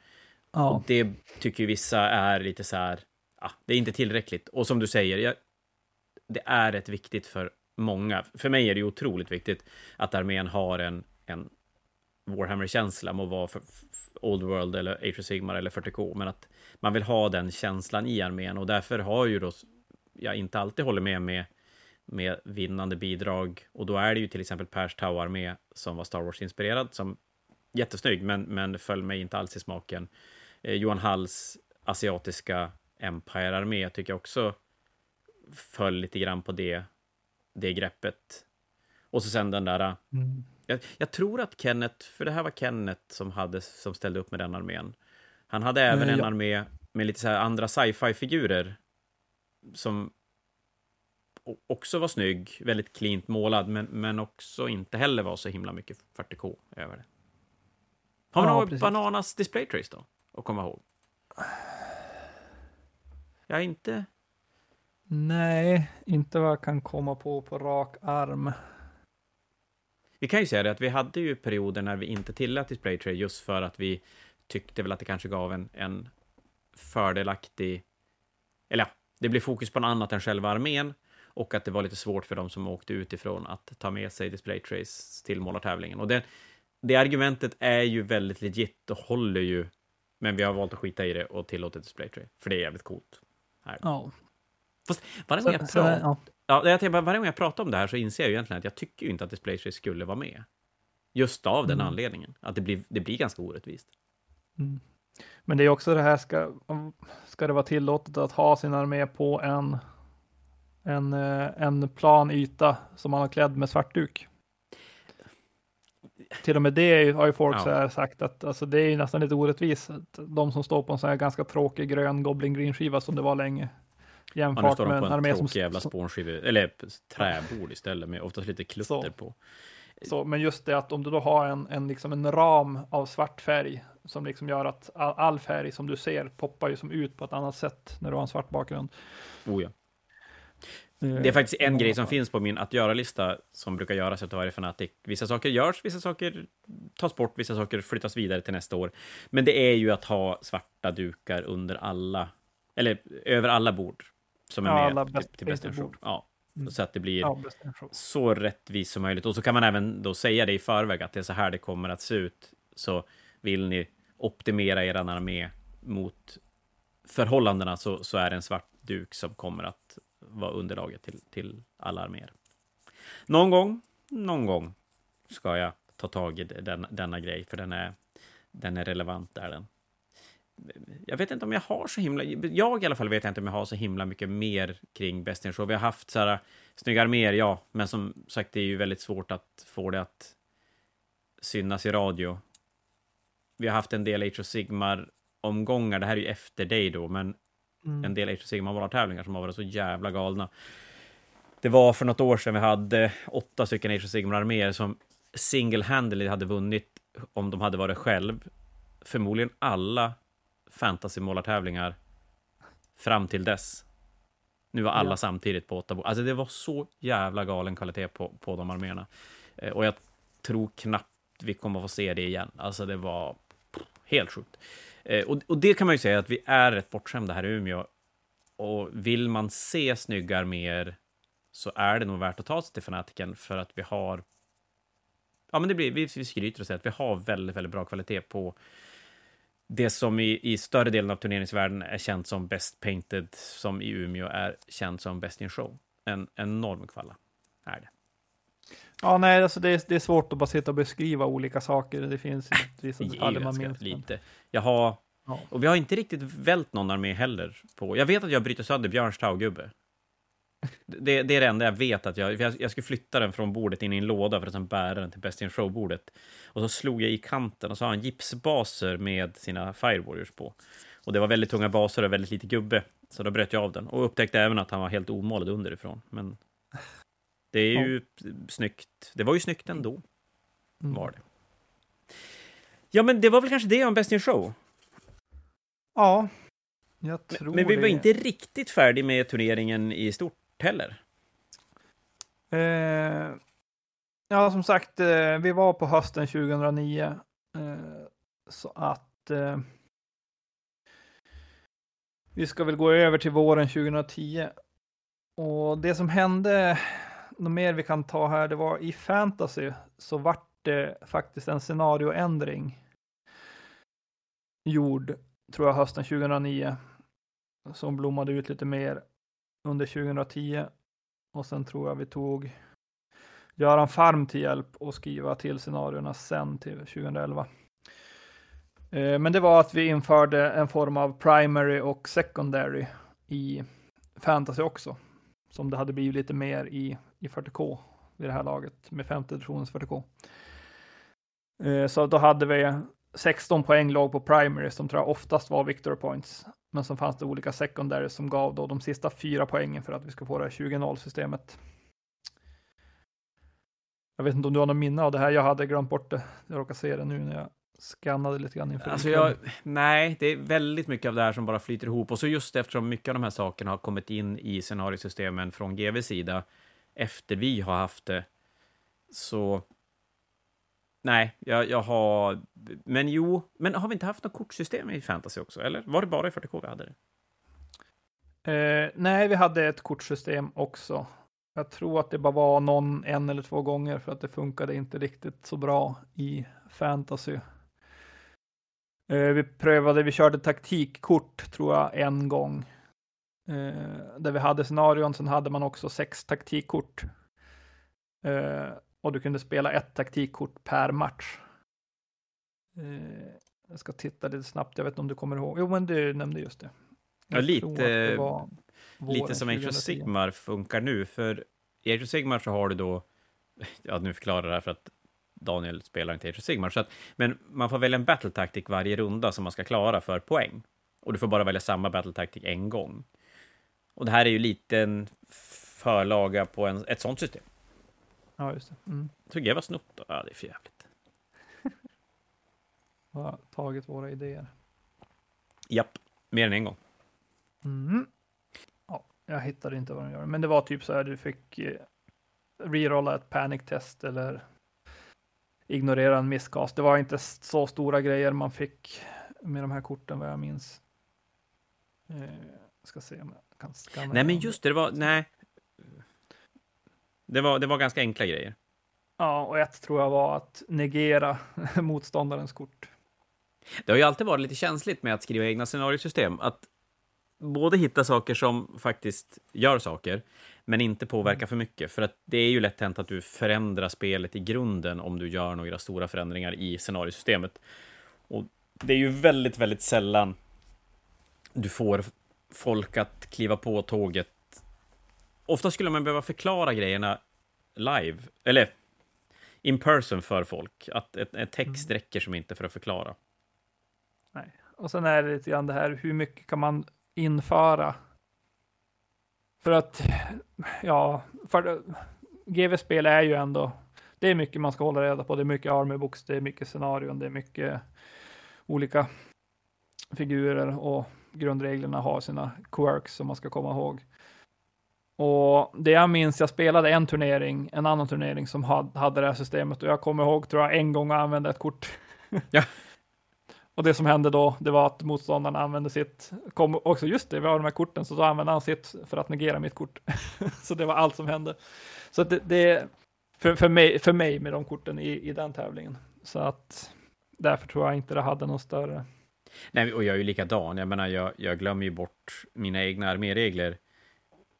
ja. Och det tycker ju vissa är lite så här, ja, det är inte tillräckligt. Och som du säger, jag, det är rätt viktigt för många. För mig är det otroligt viktigt att armén har en, en Warhammer-känsla, må vara för, för Old World eller Age of Sigmar eller 40K, men att man vill ha den känslan i armén och därför har ju då jag inte alltid håller med med med vinnande bidrag och då är det ju till exempel Pers Tau-armé som var Star Wars-inspirerad som jättesnygg men, men föll mig inte alls i smaken. Eh, Johan Halls asiatiska Empire-armé tycker jag också föll lite grann på det, det greppet. Och så sen den där Mm. jag, jag tror att Kenneth, för det här var Kenneth som, hade, som ställde upp med den armén. Han hade även Eh, en ja. armé med lite så andra sci-fi-figurer som också var snygg, väldigt cleant målad, men, men också inte heller var så himla mycket 40K över det. Har vi Ja, precis. Bananas Display Trace då? Att komma ihåg. Jag inte... Nej, inte vad jag kan komma på på rak arm. Vi kan ju säga det att vi hade ju perioder när vi inte tillät display tray just för att vi tyckte väl att det kanske gav en, en fördelaktig... Eller ja, det blev fokus på något annat än själva armén och att det var lite svårt för de som åkte utifrån att ta med sig display trays till målartävlingen. Och det, det argumentet är ju väldigt legit och håller ju, men vi har valt att skita i det och tillåtit display tray, för det är jävligt coolt. Ja. Fast varje gång jag Så, pratar ja. Ja, jag varje gång jag pratar om det här så inser jag ju egentligen att jag tycker ju inte att Display Trace skulle vara med. Just av den Mm. anledningen. Att det blir, det blir ganska orättvist. Mm. Men det är också det här, ska, ska det vara tillåtet att ha sin armé på en, en, eh, en plan yta som man har klädd med svartduk? Till och med det har ju folk Ja. sagt att alltså, det är ju nästan lite orättvist. Att de som står på en sån här ganska tråkig grön Goblin Green skiva som det var länge. Ja, nu Jämfört står med de en på en som, tråkig jävla som, spånskiva, eller träbord istället med oftast lite klutter Så. på. Så, men just det att om du då har en, en, liksom en ram av svart färg som liksom gör att all, all färg som du ser poppar ju som ut på ett annat sätt när du har en svart bakgrund. Oh ja. Det är faktiskt en Eh, grej som finns på min att göra-lista som brukar göras efter varje Fanatic. Vissa saker görs, vissa saker tas bort, vissa saker flyttas vidare till nästa år. Men det är ju att ha svarta dukar under alla, eller över alla bord som är Ja, med alla till, Best Show. bord. Ja, Mm. så att det blir Ja, så rättvist som möjligt. Och så kan man även då säga det i förväg att det är så här det kommer att se ut. Så vill ni optimera er armé mot förhållandena så, så är det en svart duk som kommer att vara underlaget till, till alla arméer. Någon gång, någon gång ska jag ta tag i den, denna grej, för den är, den är relevant där den. Jag vet inte om jag har så himla... Jag i alla fall vet inte om jag har så himla mycket mer kring Best in Show. Vi har haft så här äh, snygga arméer, ja, men som sagt, det är ju väldigt svårt att få det att synas i radio. Vi har haft en del Age of Sigmar-omgångar, det här är ju efter dig då, men Mm. en del Age of Sigmar-målartävlingar som har varit så jävla galna. Det var för något år sedan vi hade åtta stycken Age of Sigmar-arméer som single-handedly hade vunnit om de hade varit själv. Förmodligen alla fantasy-målartävlingar fram till dess. Nu var alla Ja. samtidigt på åtta bord. Alltså det var så jävla galen kvalitet på, på de arméerna. Eh, Och jag tror knappt vi kommer att få se det igen. Alltså det var helt sjukt. Eh, och, och det kan man ju säga att vi är rätt bortskämda här i Umeå. Och vill man se snygga arméer så är det nog värt att ta sig till Fanatiken för att vi har... Ja, men det blir, vi, vi skryter och säger att vi har väldigt, väldigt bra kvalitet på det som i, i större delen av turneringsvärlden är känt som Best Painted, som i Umeå är känt som Best in Show. En enorm kvalla är det. Ja, nej, alltså det, är, det är svårt att bara sitta och beskriva olika saker. Det finns vissa detaljer man minns. lite. Jag har... Ja. Och vi har inte riktigt vält någon armé heller. På. Jag vet att jag bryter sönder Björns taugubbe. Det, det är det enda jag vet att jag... Jag, jag skulle flytta den från bordet in i en låda för att sen bära den till Best in Show-bordet. Och så slog jag i kanten och så har han gipsbaser med sina Fire Warriors på. Och det var väldigt tunga baser och väldigt lite gubbe. Så då bröt jag av den. Och upptäckte även att han var helt omålad underifrån. Men det är ju snyggt. Det var ju snyggt ändå, Mm. var det. Ja, men det var väl kanske det om Best in Show. Ja, jag tror Men vi var det. inte riktigt färdig med turneringen i stort heller. Eh, ja, som sagt, eh, vi var på hösten 2009. Eh, så att eh, vi ska väl gå över till våren 2010. Och det som hände, något mer vi kan ta här, det var i fantasy så vart det faktiskt en scenarioändring gjord, tror jag, hösten 2009. Som blommade ut lite mer under 2010. Och sen tror jag vi tog Göran Farm till hjälp och skriva till scenarierna sen till 2011. Eh, men det var att vi införde en form av primary och secondary i fantasy också. Som det hade blivit lite mer i, i 40K vid det här laget med femte editionens 40K. Eh, Så då hade vi 16 poäng låg på primary som tror jag oftast var victory points. Men så fanns det olika secondary som gav då de sista fyra poängen för att vi ska få det här 20-0 systemet. Jag vet inte om du har något minne av det här. Jag hade glömt bort det. Jag råkar se det nu när jag skannade lite grann inför Alltså jag, nej, det är väldigt mycket av det här som bara flyter ihop. Och så just eftersom mycket av de här sakerna har kommit in i scenariosystemen från GVs sida efter vi har haft det, så... Nej, jag, jag har... Men jo, men har vi inte haft något kortsystem i fantasy också? Eller var det bara i 40K vi hade det? Eh, nej, vi hade ett kortsystem också. Jag tror att det bara var någon en eller två gånger för att det funkade inte riktigt så bra i fantasy. Eh, vi prövade, vi körde taktikkort tror jag en gång. Eh, där vi hade scenarion, sen hade man också sex taktikkort. Eh, och du kunde spela ett taktikkort per match. Eh, jag ska titta lite snabbt, jag vet inte om du kommer ihåg. Jo, men du nämnde just det. Ja, lite- det Lite som Age of 2010. Sigmar funkar nu, för i Age Sigmar så har du då... Ja, nu förklarar jag det här för att Daniel spelar inte Age of Sigmar, så att, men man får välja en battle tactic varje runda som man ska klara för poäng. Och du får bara välja samma battle tactic en gång. Och det här är ju lite en förlaga på en, ett sånt system. Ja, just det. Mm. Så GW har snott då? Ja, det är för jävligt. Har tagit våra idéer. Japp, mer än en gång. Mm. Ja, jag hittade inte vad de gör, men det var typ så här du fick eh, rerolla ett panic-test eller ignorera en misscast. Det var inte så stora grejer man fick med de här korten vad jag minns. Eh, ska se om jag Nej, men just det, det var... Nej. Det var, det var ganska enkla grejer. Ja, och ett tror jag var att negera motståndarens kort. Det har ju alltid varit lite känsligt med att skriva egna scenariosystem. Att både hitta saker som faktiskt gör saker, men inte påverkar för mycket. För att det är ju lätt hänt att du förändrar spelet i grunden om du gör några stora förändringar i scenariosystemet. Och det är ju väldigt, väldigt sällan du får folk att kliva på tåget. Ofta skulle man behöva förklara grejerna live, eller in person för folk. Att ett, ett text Mm. räcker som inte för att förklara. Nej. Och sen är det lite grann det här, hur mycket kan man införa? För att, ja, för GV-spel är ju ändå, det är mycket man ska hålla reda på. Det är mycket armorbooks, det är mycket scenarion, det är mycket olika figurer och grundreglerna har sina quirks som man ska komma ihåg. Och det jag minns, jag spelade en turnering, en annan turnering som had- hade det här systemet och jag kommer ihåg, tror jag, en gång att använda ett kort. Ja. Och det som hände då, det var att motståndaren använde sitt, kom också just det, vi har de här korten, så då använde han sitt för att negera mitt kort. så det var allt som hände. Så det, det för, för, mig, för mig med de korten i, i den tävlingen. Så att därför tror jag inte det hade någon större. Nej, och jag är ju likadan. Jag menar, jag, jag glömmer ju bort mina egna arméregler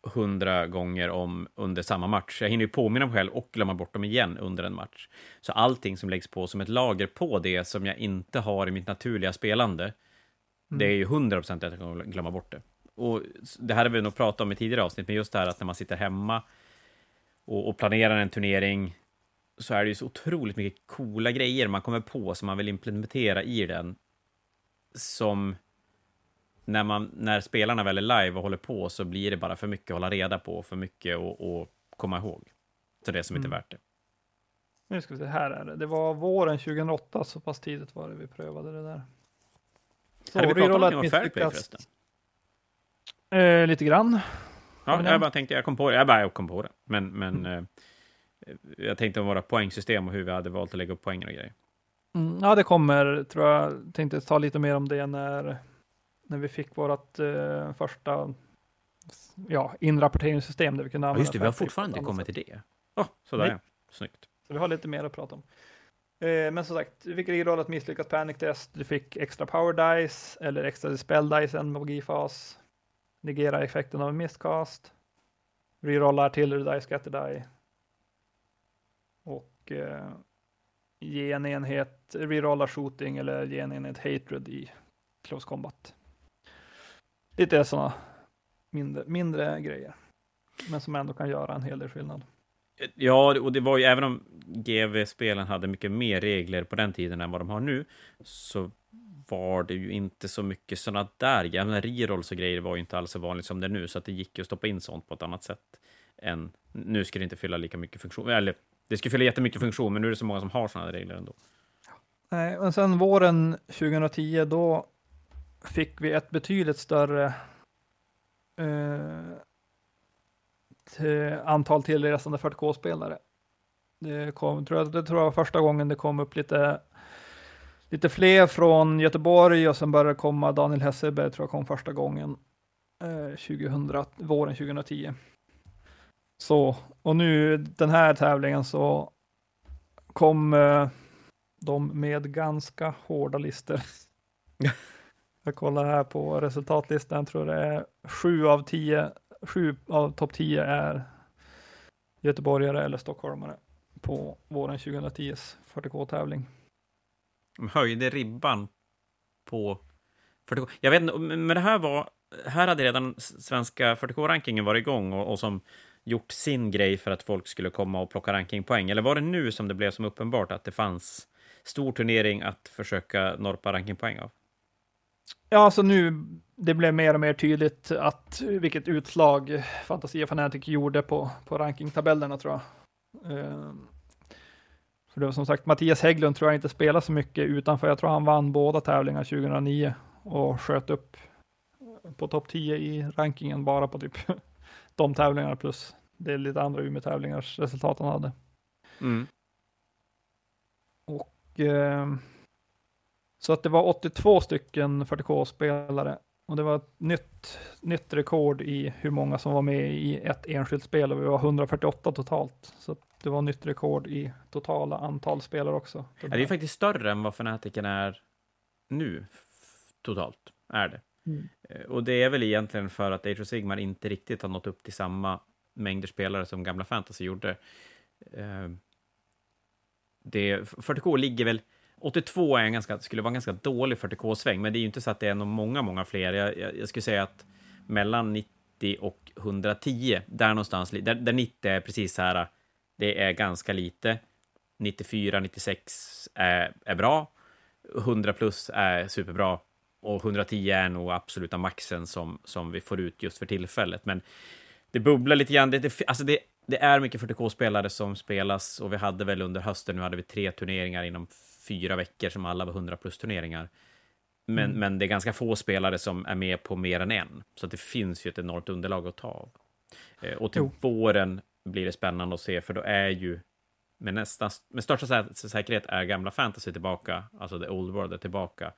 hundra gånger om under samma match. Jag hinner ju påminna mig själv och glömma bort dem igen under en match. Så allting som läggs på som ett lager på det som jag inte har i mitt naturliga spelande, det är ju hundra procent att jag kommer glömma bort det. Och det här har vi nog pratat om i tidigare avsnitt, men just det här att när man sitter hemma och, och planerar en turnering så är det ju så otroligt mycket coola grejer man kommer på som man vill implementera i den som när, man, när spelarna väl är live och håller på så blir det bara för mycket att hålla reda på, för mycket att, att komma ihåg. Så det är som inte är Mm. värt det. Nu ska vi se, här är det. Det var våren 2008, så pass tidigt var det vi prövade det där. Så, Hade vi pratat någonting om fair play misslyckat- förresten? Eh, lite grann. Ja, jag bara tänkte, jag kom på det. Jag bara kom på det. Men, men eh, jag tänkte om våra poängsystem och hur vi hade valt att lägga upp poängen och grejer. Mm, ja, det kommer, tror jag, tänkte ta lite mer om det när, när vi fick vårt eh, första ja, inrapporteringssystem där vi kunde Ja, använda just det, vi har fortfarande inte kommit till det. Oh, sådär Nej. ja. Snyggt. Så vi har lite mer att prata om. Eh, men som sagt, du fick rerolla ett misslyckat panic test, du fick extra power dice eller extra dispel dice, en magifas, negera effekten av en miscast, rerolla artillery die, scatter die och eh, ge en enhet, rerolla shooting eller ge en enhet hatred i close combat. Lite sådana mindre, mindre grejer, men som ändå kan göra en hel del skillnad. Ja, och det var ju, även om GV-spelen hade mycket mer regler på den tiden än vad de har nu, så var det ju inte så mycket sådana där, jag menar, rerolls och grejer var ju inte alls så vanligt som det är nu, så att det gick ju att stoppa in sånt på ett annat sätt än, nu ska det inte fylla lika mycket funktion, eller det skulle fylla jättemycket funktion, men nu är det så många som har sådana regler ändå. Nej, men sen våren 2010 då fick vi ett betydligt större eh, till antal tillresande 40K-spelare. Det, kom, tror jag, det tror jag var första gången det kom upp lite, lite fler från Göteborg och sen började det komma Daniel Hesselberg tror jag kom första gången eh, 2000, våren 2010. Så, och nu den här tävlingen så kom eh, de med ganska hårda listor. Jag kollar här på resultatlistan, jag tror det är sju av tio, sju av topp tio är göteborgare eller stockholmare på våren 2010s 40K-tävling. De höjde ribban på 40K. Jag vet inte, men det här var... Här hade redan svenska 40K-rankingen varit igång och, och som gjort sin grej för att folk skulle komma och plocka rankingpoäng. Eller var det nu som det blev som uppenbart att det fanns stor turnering att försöka norpa rankingpoäng av? Ja, alltså nu, det blev mer och mer tydligt att vilket utslag Fantasia Fanatic gjorde på, på rankingtabellerna tror jag. Ehm, För det var som sagt, Mattias Hägglund tror jag inte spelar så mycket utanför. Jag tror han vann båda tävlingarna 2009 och sköt upp på topp 10 i rankingen bara på typ de tävlingarna plus det är lite andra Umeå-tävlingars resultat han hade. Mm. Och eh, så att det var 82 stycken 40K-spelare och det var ett nytt, nytt rekord i hur många som var med i ett enskilt spel och vi var 148 totalt. Så det var nytt rekord i totala antal spelare också. Ja, det är faktiskt större än vad Fanatiken är nu, totalt, är det. Mm. Eh, och det är väl egentligen för att Age of Sigmar inte riktigt har nått upp till samma mängder spelare som gamla Fantasy gjorde. Eh, det, 40K ligger väl... 82 är en ganska, skulle vara en ganska dålig 40K-sväng, men det är ju inte så att det är nog många, många fler. Jag, jag, jag skulle säga att mellan 90 och 110, där någonstans, där, där 90 är precis så här, det är ganska lite. 94, 96 är, är bra. 100 plus är superbra. Och 110 är nog absoluta maxen som, som vi får ut just för tillfället. Men det bubblar lite grann. Det, det, alltså det, det är mycket 40K-spelare som spelas och vi hade väl under hösten, nu hade vi tre turneringar inom fyra veckor som alla var 100 plus turneringar. Men, Mm. men det är ganska få spelare som är med på mer än en, så att det finns ju ett enormt underlag att ta av. Eh, Och till Jo. våren blir det spännande att se, för då är ju med, nästan, med största sä- säkerhet är gamla fantasy tillbaka, alltså the old world är tillbaka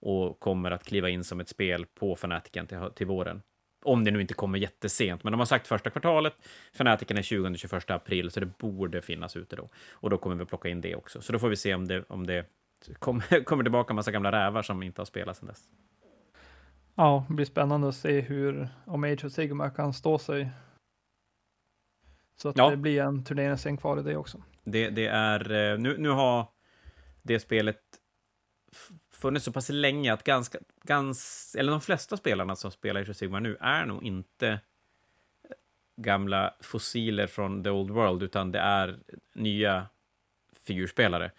och kommer att kliva in som ett spel på Fanatiken till, till våren. Om det nu inte kommer jättesent, men de har sagt första kvartalet. Fanatiken är 20-21 april, så det borde finnas ute då. Och då kommer vi plocka in det också. Så då får vi se om det, om det kommer, kommer tillbaka en massa gamla rävar som inte har spelat sedan dess. Ja, det blir spännande att se hur, om Age of Sigmar kan stå sig. Så att Ja. det blir en turneringsscen kvar i det också. Det, det är, eh, nu, nu har det spelet funnits så pass länge att ganska, gans, eller de flesta spelarna som spelar of Sigmar nu är nog inte gamla fossiler från the old world, utan det är nya figurspelare.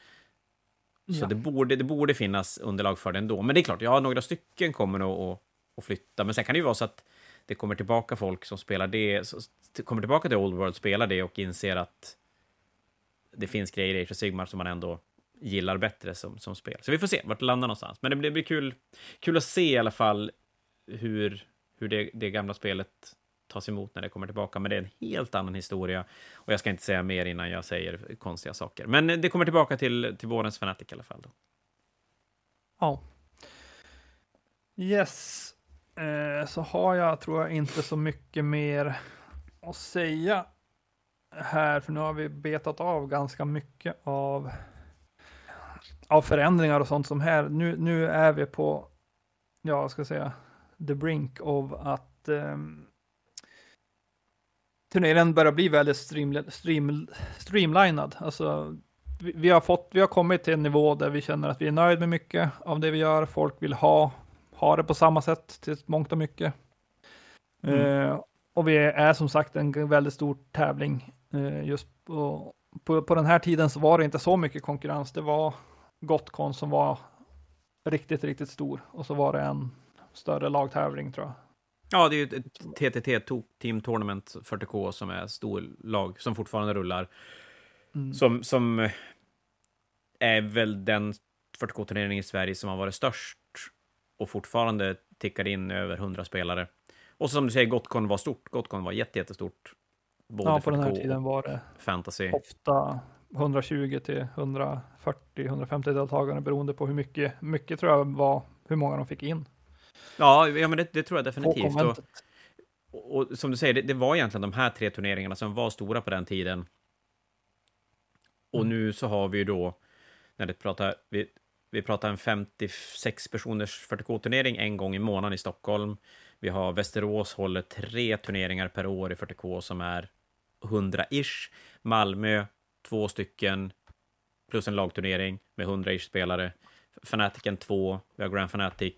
Så Ja. det, borde, det borde finnas underlag för det ändå. Men det är klart, ja, några stycken kommer att, att flytta. Men sen kan det ju vara så att det kommer tillbaka folk som spelar det, så, kommer tillbaka till Old World, spelar det och inser att det finns grejer i Age of Sigmar som man ändå gillar bättre som, som spel. Så vi får se vart det landar någonstans. Men det blir, det blir kul, kul att se i alla fall hur, hur det, det gamla spelet tas emot när det kommer tillbaka. Men det är en helt annan historia. Och jag ska inte säga mer innan jag säger konstiga saker. Men det kommer tillbaka till, till vårens Fanatic i alla fall. Då. Ja. Yes. Eh, så har jag, tror jag, inte så mycket mer att säga här, för nu har vi betat av ganska mycket av, av förändringar och sånt som här. Nu, nu är vi på, ja, jag ska säga, the brink of att um, turneringen börjar bli väldigt stream, stream, streamlinad. Alltså, vi, vi, har fått, vi har kommit till en nivå där vi känner att vi är nöjda med mycket av det vi gör. Folk vill ha, ha det på samma sätt till mångt och mycket. Mm. Eh, och vi är som sagt en väldigt stor tävling. Eh, just på, på, på den här tiden så var det inte så mycket konkurrens. Det var Gotcon som var riktigt, riktigt stor och så var det en större lagtävling tror jag. Ja, det är ju ett TTT, Team Tournament 40K, som är stor lag som fortfarande rullar. Mm. Som, som är väl den 40K-turnering i Sverige som har varit störst och fortfarande tickar in över 100 spelare. Och som du säger, Gotcon var stort. Gotcon var jätte, jättestort. Både Ja, på den här 40K tiden var det fantasy. ofta 120 till 140, 150 deltagare beroende på hur mycket, mycket tror jag var, hur många de fick in Ja, ja men det, det tror jag definitivt. Och, och, och som du säger, det, det var egentligen de här tre turneringarna som var stora på den tiden. Och Mm. nu så har vi ju då, när det pratar, vi, vi pratar en 56 personers 40K-turnering en gång i månaden i Stockholm. Vi har Västerås håller tre turneringar per år i 40K som är 100-ish. Malmö, stycken, plus en lagturnering med 100-ish spelare. Fanaticen två, vi har Grand Fanatic.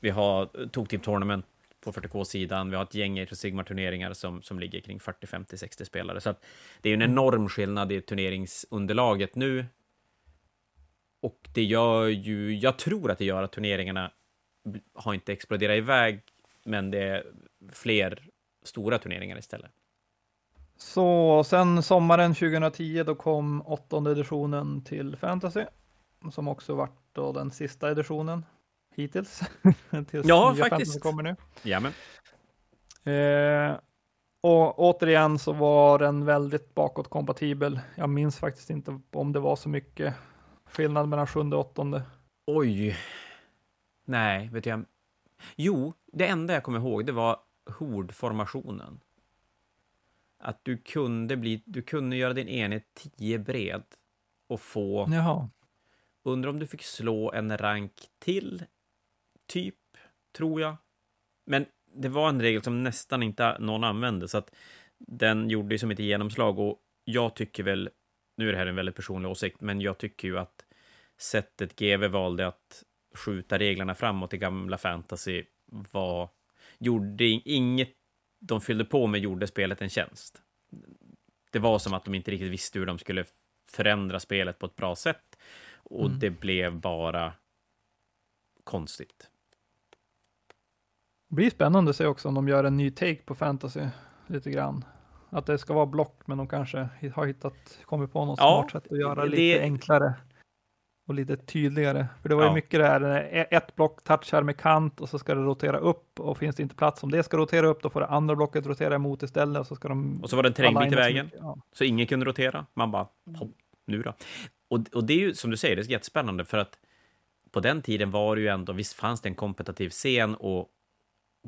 Vi har Tog Team Tournament på 40K-sidan. Vi har ett gäng Age of Sigmar-turneringar som, som ligger kring 40, 50, 60 spelare. Så det är ju en enorm skillnad i turneringsunderlaget nu. Och det gör ju, jag tror att det gör att turneringarna har inte exploderat iväg, men det är fler stora turneringar istället. Så sen sommaren 2010 då kom åttonde editionen till Fantasy. Som också vart då den sista editionen hittills. Tills Ja, faktiskt. Kommer nu. Ja, men. Eh, Och återigen så var den väldigt bakåtkompatibel. Jag minns faktiskt inte om det var så mycket skillnad mellan sjunde och åttonde. Oj. Nej, vet jag. Jo, det enda jag kommer ihåg, det var hordformationen. Att du kunde bli, du kunde göra din enhet 10 bred och få, Jaha. undrar om du fick slå en rank till, typ, tror jag. Men det var en regel som nästan inte någon använde, så att den gjorde ju som ett genomslag och jag tycker väl, nu är det här en väldigt personlig åsikt, men jag tycker ju att sättet GV valde att skjuta reglerna framåt i gamla fantasy var, gjorde inget de fyllde på med gjorde spelet en tjänst. Det var som att de inte riktigt visste hur de skulle förändra spelet på ett bra sätt och Mm. det blev bara konstigt. Det blir spännande att se också om de gör en ny take på fantasy lite grann. Att det ska vara block, men de kanske har hittat, kommit på något Ja, smart sätt att göra det- lite enklare och lite tydligare. För det var ju Ja. mycket det här, ett block touchar med kant och så ska det rotera upp och finns det inte plats om det ska rotera upp, då får det andra blocket rotera emot istället och så ska de Och så var det en terrängbit i vägen, mycket. Ja. så ingen kunde rotera. Man bara, hopp, nu då? Och, och det är ju, som du säger, det är jättespännande, för att på den tiden var det ju ändå, visst fanns det en kompetitiv scen och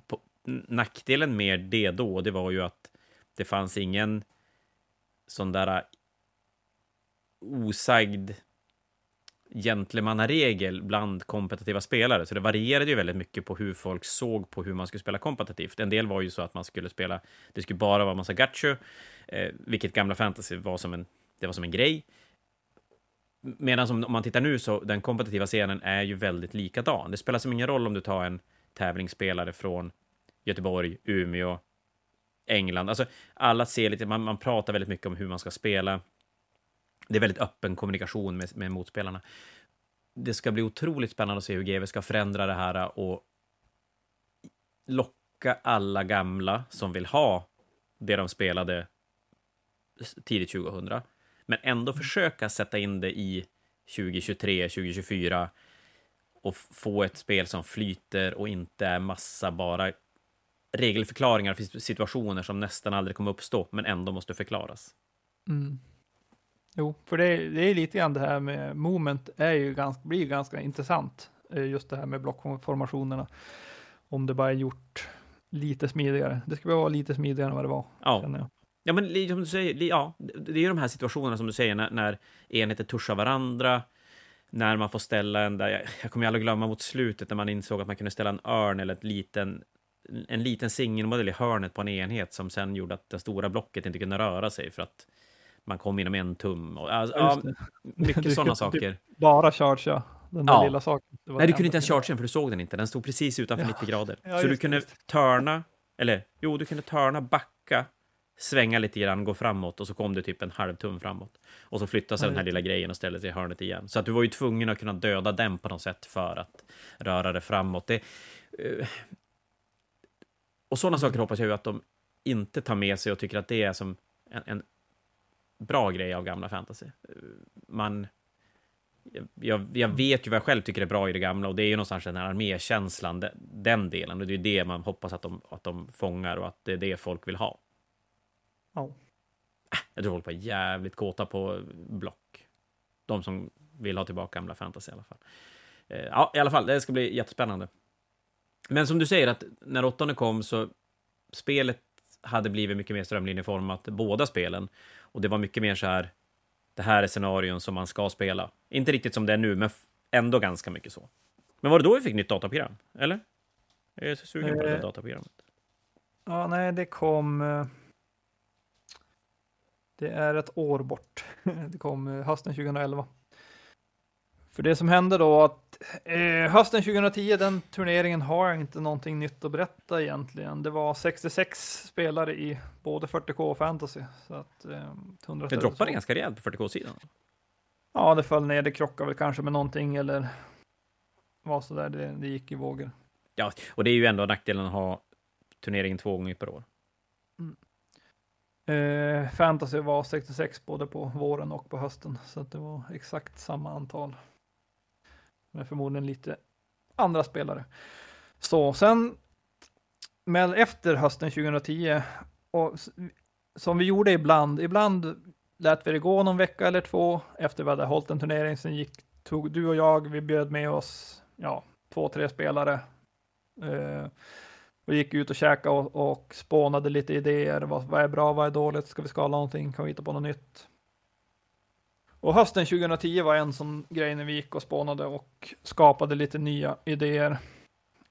på, nackdelen med det då, det var ju att det fanns ingen sån där osagd gentlemannaregel bland kompetitiva spelare, så det varierade ju väldigt mycket på hur folk såg på hur man skulle spela kompetitivt. En del var ju så att man skulle spela, det skulle bara vara massa gacho, eh, vilket gamla fantasy var som en, det var som en grej. Medan om man tittar nu så den kompetitiva scenen är ju väldigt likadan. Det spelar som ingen roll om du tar en tävlingsspelare från Göteborg, Umeå, England. Alltså alla ser lite, man, man pratar väldigt mycket om hur man ska spela. Det är väldigt öppen kommunikation med, med motspelarna. Det ska bli otroligt spännande att se hur GW ska förändra det här och locka alla gamla som vill ha det de spelade tidigt 2000, men ändå försöka sätta in det i 2023, 2024 och få ett spel som flyter och inte är massa bara regelförklaringar för situationer som nästan aldrig kommer uppstå, men ändå måste förklaras. Mm. Jo, för det, är- det är lite grann det här med moment är ju ganska, blir ju ganska intressant. eh, Just det här med blockformationerna. Om det bara är gjort lite smidigare. Det ska vara lite smidigare än vad det var. Ja. Ja, men som du säger, ja, det är ju de här situationerna som du säger när, när enheter tuschar varandra, när man får ställa en där, jag, jag kommer ju aldrig glömma mot slutet när man insåg att man kunde ställa en örn eller ett liten, en liten singelmodell i hörnet på en enhet som sen gjorde att det stora blocket inte kunde röra sig för att man kom inom en tum. Och, alltså, Ja, ja, mycket Du sådana typ saker. Bara chargea den där Ja. lilla saken. Nej, du kunde inte ens charge den för du såg den inte. Den stod precis utanför Ja. 90 grader. Ja, så du kunde just törna, eller jo, du kunde törna, backa, svänga lite grann, gå framåt och så kom det typ en halv tum framåt. Och så flyttade sig Ja, den här lilla grejen och ställde sig i hörnet igen. Så att du var ju tvungen att kunna döda den på något sätt för att röra det framåt. Det, eh, och sådana saker hoppas jag ju att de inte tar med sig och tycker att det är som en, en bra grej av gamla fantasy. Man jag, jag vet ju vad jag själv tycker är bra i det gamla och det är ju någonstans den här armékänslan, den, den delen. Och det är det man hoppas att de, att de fångar och att det är det folk vill ha. Ja. Jag tror folk var jävligt kåta på block. De som vill ha tillbaka gamla fantasy i alla fall. Eh, Ja, i alla fall, det ska bli jättespännande. Men som du säger, att när åttonde kom så spelet hade blivit mycket mer strömlinjeformat, båda spelen. Och det var mycket mer så här, det här är scenarion som man ska spela. Inte riktigt som det är nu, men ändå ganska mycket så. Men var det då vi fick nytt dataprogram? Eller? Jag är så sugen på det där Eh, dataprogrammet. Ja, nej, det kom. eh, Det är ett år bort. Det kom eh, hösten 2011. För det som hände då att eh, hösten 2010, den turneringen har jag inte någonting nytt att berätta egentligen. Det var 66 spelare i både 40K och fantasy. Så att, eh, 100 Det droppade ganska rejält på 40K-sidan. Ja, det föll ner. Det krockade väl kanske med någonting eller var så där. Det, det gick i vågor. Ja, och det är ju ändå nackdelen att ha turneringen två gånger per år. Eh, fantasy var 66 både på våren och på hösten, så det var exakt samma antal. Men förmodligen lite andra spelare. Så sen, men efter hösten 2010 och som vi gjorde ibland, ibland lät vi det gå någon vecka eller två efter vi hade hållit en turnering. Sen gick, tog du och jag, vi bjöd med oss ja, två, tre spelare. Eh, och gick ut och käkade och, och spånade lite idéer. Vad, vad är bra, vad är dåligt? Ska vi skala någonting? Kan vi hitta på något nytt? Och hösten 2010 var en sån grej när vi gick och spånade och skapade lite nya idéer.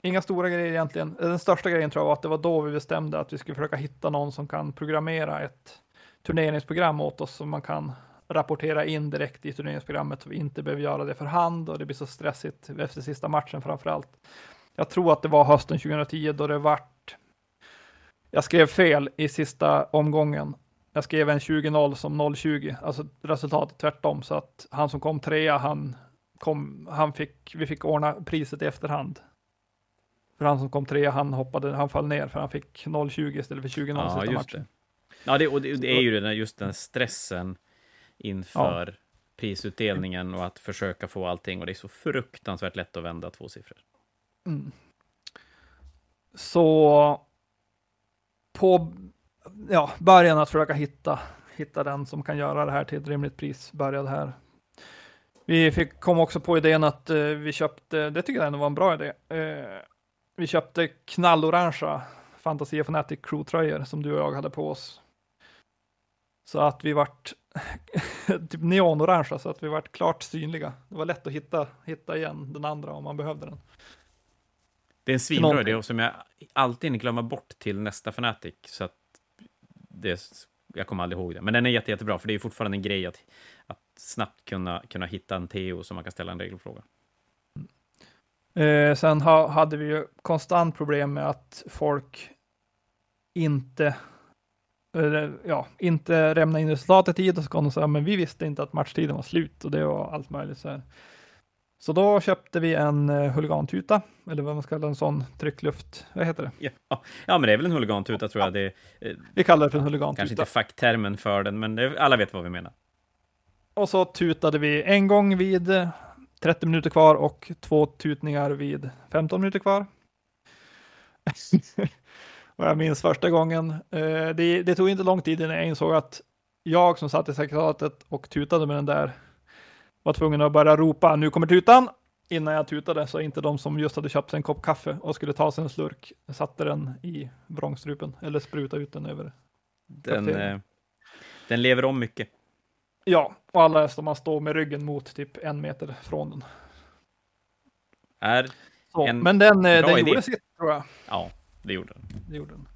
Inga stora grejer egentligen. Den största grejen tror jag var att det var då vi bestämde att vi skulle försöka hitta någon som kan programmera ett turneringsprogram åt oss som man kan rapportera in direkt i turneringsprogrammet så vi inte behöver göra det för hand och det blir så stressigt efter sista matchen framför allt. Jag tror att det var hösten 2010 då det vart. Jag skrev fel i sista omgången. Jag skrev en 20-0 som 0-20, alltså resultatet tvärtom så att han som kom trea, han kom, han fick, vi fick ordna priset i efterhand. För han som kom trea, han hoppade, han föll ner för han fick 0-20 istället för 20-0 Ja, sista just matchen. det. Ja, det, och det, det är ju den, just den stressen inför prisutdelningen och att försöka få allting. Och det är så fruktansvärt lätt att vända två siffror. Mm. Så på ja, början att försöka hitta, hitta den som kan göra det här till ett rimligt pris började här. Vi fick, kom också på idén att eh, vi köpte, det tycker jag ändå var en bra idé. Eh, vi köpte knallorangea Fantasia Fanatic Crew-tröjor som du och jag hade på oss. Så att vi vart typ neonorangea så att vi vart klart synliga. Det var lätt att hitta, hitta igen den andra om man behövde den. Det är en svinbra idé som jag alltid glömmer bort till nästa Fanatic. Så att det, jag kommer aldrig ihåg det. Men den är jätte, jättebra, för det är fortfarande en grej att, att snabbt kunna, kunna hitta en Teo som man kan ställa en regelfråga. Eh, sen ha, hade vi ju konstant problem med att folk inte eller, ja, inte lämna in resultatet i tid och så kom de säga, men vi visste inte att matchtiden var slut och det var allt möjligt så här. Så då köpte vi en eh, huligantuta, eller vad man ska kalla en sån tryckluft, vad heter det? Ja, ja men det är väl en huligantuta tror jag. Det är, eh, Vi kallar det för en kanske huligantuta. inte facktermen för den, men det, alla vet vad vi menar. Och så tutade vi en gång vid eh, 30 minuter kvar och två tutningar vid 15 minuter kvar. och jag minns första gången. Eh, det, det tog inte lång tid innan jag insåg att jag som satt i sekretariatet och tutade med den där var tvungen att börja ropa nu kommer tutan innan jag tutade så inte de som just hade köpt sig en kopp kaffe och skulle ta sig en slurk satte den i vrångstrupen eller spruta ut den över. Den, eh, den lever om mycket. Ja, och alla som man står med ryggen mot typ en meter från den. Är, Så, En men den, eh, den idé. gjorde sitt tror jag. ja, det gjorde den. Det gjorde den.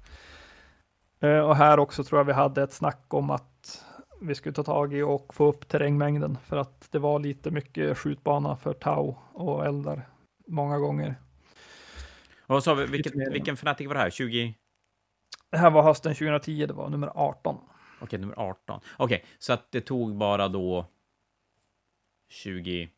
Eh, Och här också tror jag vi hade ett snack om att vi skulle ta tag i och få upp terrängmängden för att det var lite mycket skjutbana för Tau och eldar många gånger. Och vad sa vi, vilket, vilken Fnatic var det här? 20? Det här var hösten 2010, det var nummer 18. Okej, nummer 18. Okej, så att det tog bara då 24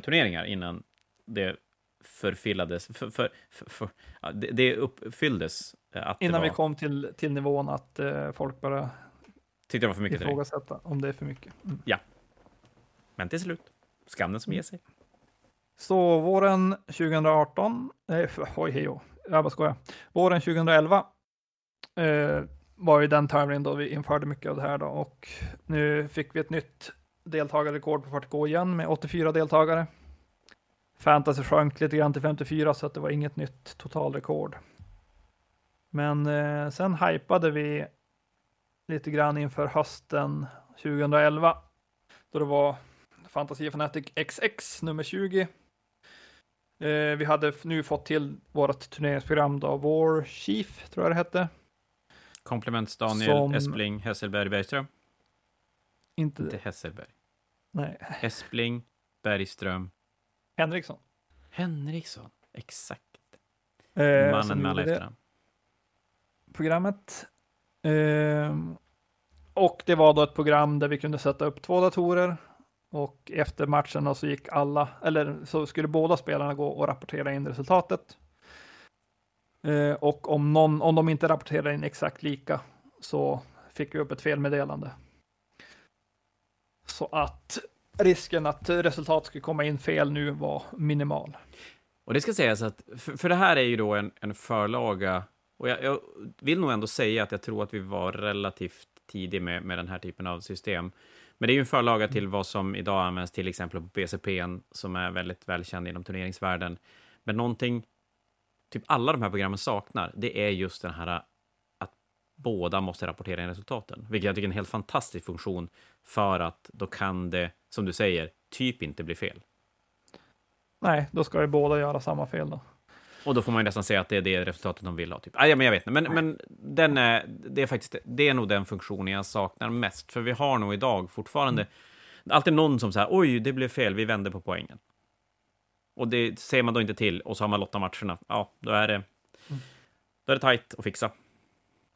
turneringar innan det förfillades, för, för, för, det, det uppfylldes eh, att Innan det var, vi kom till, till nivån att eh, folk började tyckte det var för mycket ifrågasätta om det är för mycket. Mm. Men till slut, skam den som ger sig. Så våren 2018, nej, oj hej jag bara skojar. Våren 2011 eh, var ju den tävlingen då vi införde mycket av det här då och nu fick vi ett nytt deltagarrekord på 40K igen med 84 deltagare. Fantasy sjönk lite grann till 54 så att det var inget nytt totalrekord. Men eh, sen hypade vi lite grann inför hösten 2011 då det var Fantasy Fanatic XX nummer 20. Eh, vi hade nu fått till vårt turneringsprogram då, War Chief tror jag det hette. Kompliments Daniel Som- Espling, Hesselberg, Bergström. Inte, Inte Hesselberg. nej, Espling, Bergström, Henriksson. Henriksson. Exakt. Eh, Mannen med alla efternamn. Programmet. Ehm, och det var då ett program där vi kunde sätta upp två datorer. Och efter matchen så gick alla, eller så skulle båda spelarna gå och rapportera in resultatet. Eh, och om, någon, om de inte rapporterade in exakt lika så fick vi upp ett felmeddelande. Så att risken att resultat skulle komma in fel nu var minimal. Och det ska sägas att, för, för det här är ju då en, en förlaga och jag, jag, vill nog ändå säga att jag tror att vi var relativt tidig med, med den här typen av system. Men det är ju en förlaga till vad som idag används till exempel på BCP, som är väldigt välkänd inom turneringsvärlden. Men någonting typ alla de här programmen saknar, det är just den här att båda måste rapportera in resultaten, vilket jag tycker är en helt fantastisk funktion för att då kan det, som du säger, typ inte bli fel. Nej, då ska ju båda göra samma fel då. Och då får man nästan säga att det är det resultatet de vill ha. Typ. Ah, ja, men jag vet inte. Men, men den är, det, är faktiskt, det är nog den funktionen jag saknar mest. För vi har nog idag fortfarande mm. alltid någon som säger oj, det blev fel, vi vände på poängen. Och det ser man då inte till och så har man lotta matcherna. Ja, då är det, mm. då är det tajt att fixa.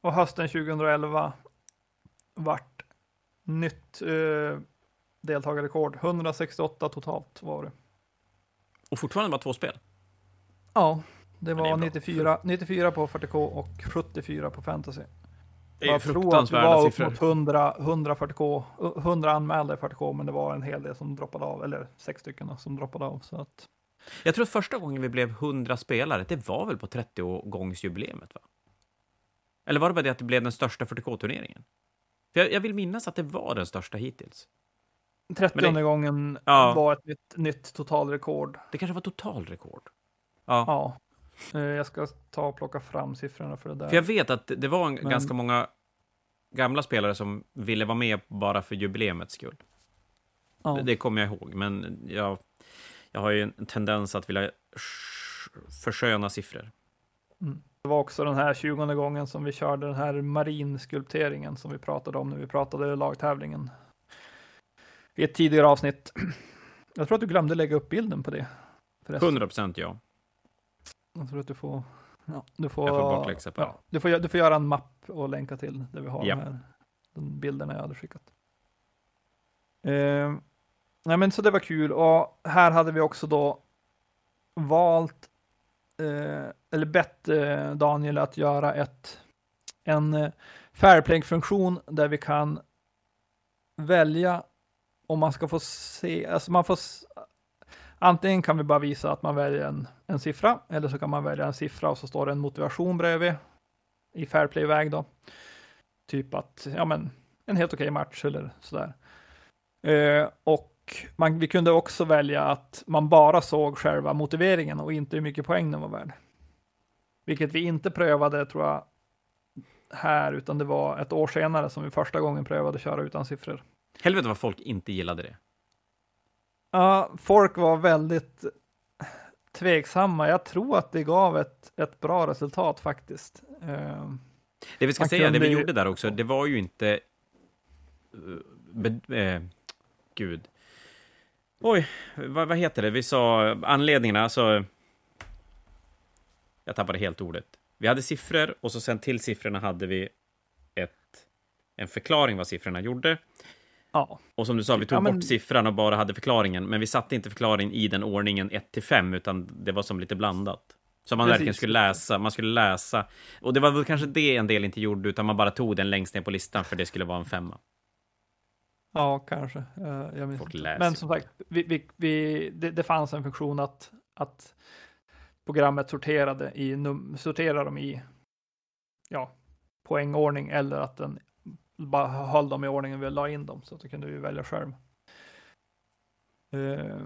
Och hösten 2011 vart nytt eh, deltagarrekord. 168 totalt var det. Och fortfarande bara två spel? Ja, det var det 94, 94 på 40K och 74 på Fantasy. Det är Jag tror att vi var upp mot 100, 100 40K, 100 anmälda i 40K, men det var en hel del som droppade av, eller sex stycken som droppade av. Så att... Jag tror att första gången vi blev 100 spelare, det var väl på 30-gångsjubileet? va? Eller var det bara det att det blev den största 40K-turneringen? För jag, jag, vill minnas att det var den största hittills. 30 det... gången ja. var ett nytt, nytt totalrekord. Det kanske var totalrekord? Ja. ja. Eh, jag ska ta och plocka fram siffrorna för det där. För jag vet att det var Men... ganska många gamla spelare som ville vara med bara för jubileumets skull. Ja. Det, det kommer jag ihåg, men jag, jag har ju en tendens att vilja försköna siffror. Mm. Det var också den här 20 gången som vi körde den här marinskulpteringen som vi pratade om när vi pratade lagtävlingen. I ett tidigare avsnitt. Jag tror att du glömde lägga upp bilden på det. Förresten. 100 procent ja. Jag tror att du får... Ja, du får, jag får bakläxa på ja, du, får, du får göra en mapp och länka till där vi har ja. de här de bilderna jag hade skickat. Eh, nej men så det var kul och här hade vi också då valt eh, eller bett eh, Daniel att göra ett en eh, Fairplay-funktion där vi kan välja om man ska få se, alltså man får Antingen kan vi bara visa att man väljer en, en siffra eller så kan man välja en siffra och så står det en motivation bredvid i Fairplay-väg då. Typ att, ja men, en helt okej okay match eller sådär. Eh, och man, vi kunde också välja att man bara såg själva motiveringen och inte hur mycket poäng den var värd. Vilket vi inte prövade tror jag här, utan det var ett år senare som vi första gången prövade köra utan siffror. Helvete vad folk inte gillade det. Ja, folk var väldigt tveksamma. Jag tror att det gav ett, ett bra resultat faktiskt. Ehm, det vi ska Man säga, det vi gjorde där också, det var ju inte... Eh, be, eh, gud. Oj, vad, vad, heter det? Vi sa anledningarna, alltså... Jag tappade helt ordet. Vi hade siffror och så sen till siffrorna hade vi ett, en förklaring vad siffrorna gjorde. Ja. Och som du sa, vi tog ja, men... bort siffran och bara hade förklaringen, men vi satte inte förklaringen i den ordningen 1 till 5, utan det var som lite blandat. Så man Precis. verkligen skulle läsa, man skulle läsa. Och det var väl kanske det en del inte gjorde, utan man bara tog den längst ner på listan, för det skulle vara en femma. Ja, kanske. Uh, jag minns Men som sagt, vi, vi, vi, det, det, fanns en funktion att, att programmet sorterade, i num, sorterade dem i ja, poängordning eller att den bara höll dem i ordningen vi la in dem så att du kunde välja själv. Uh,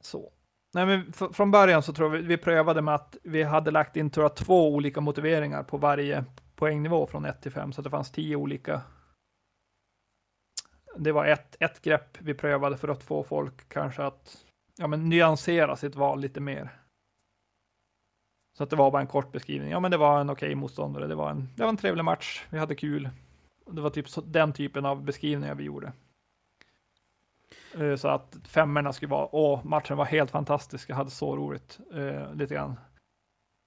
så. Nej, men från början så tror vi vi prövade med att vi hade lagt in tror jag, två olika motiveringar på varje poängnivå från 1 till 5 så att det fanns tio olika. Det var ett, ett grepp vi prövade för att få folk kanske att ja, men nyansera sitt val lite mer. Så att det var bara en kort beskrivning. Ja, men det var en okej okay motståndare. Det var en, det var en trevlig match. Vi hade kul. Det var typ så, den typen av beskrivningar vi gjorde. Eh, så att femmorna skulle vara, åh, matchen var helt fantastisk, jag hade så roligt, eh, lite grann.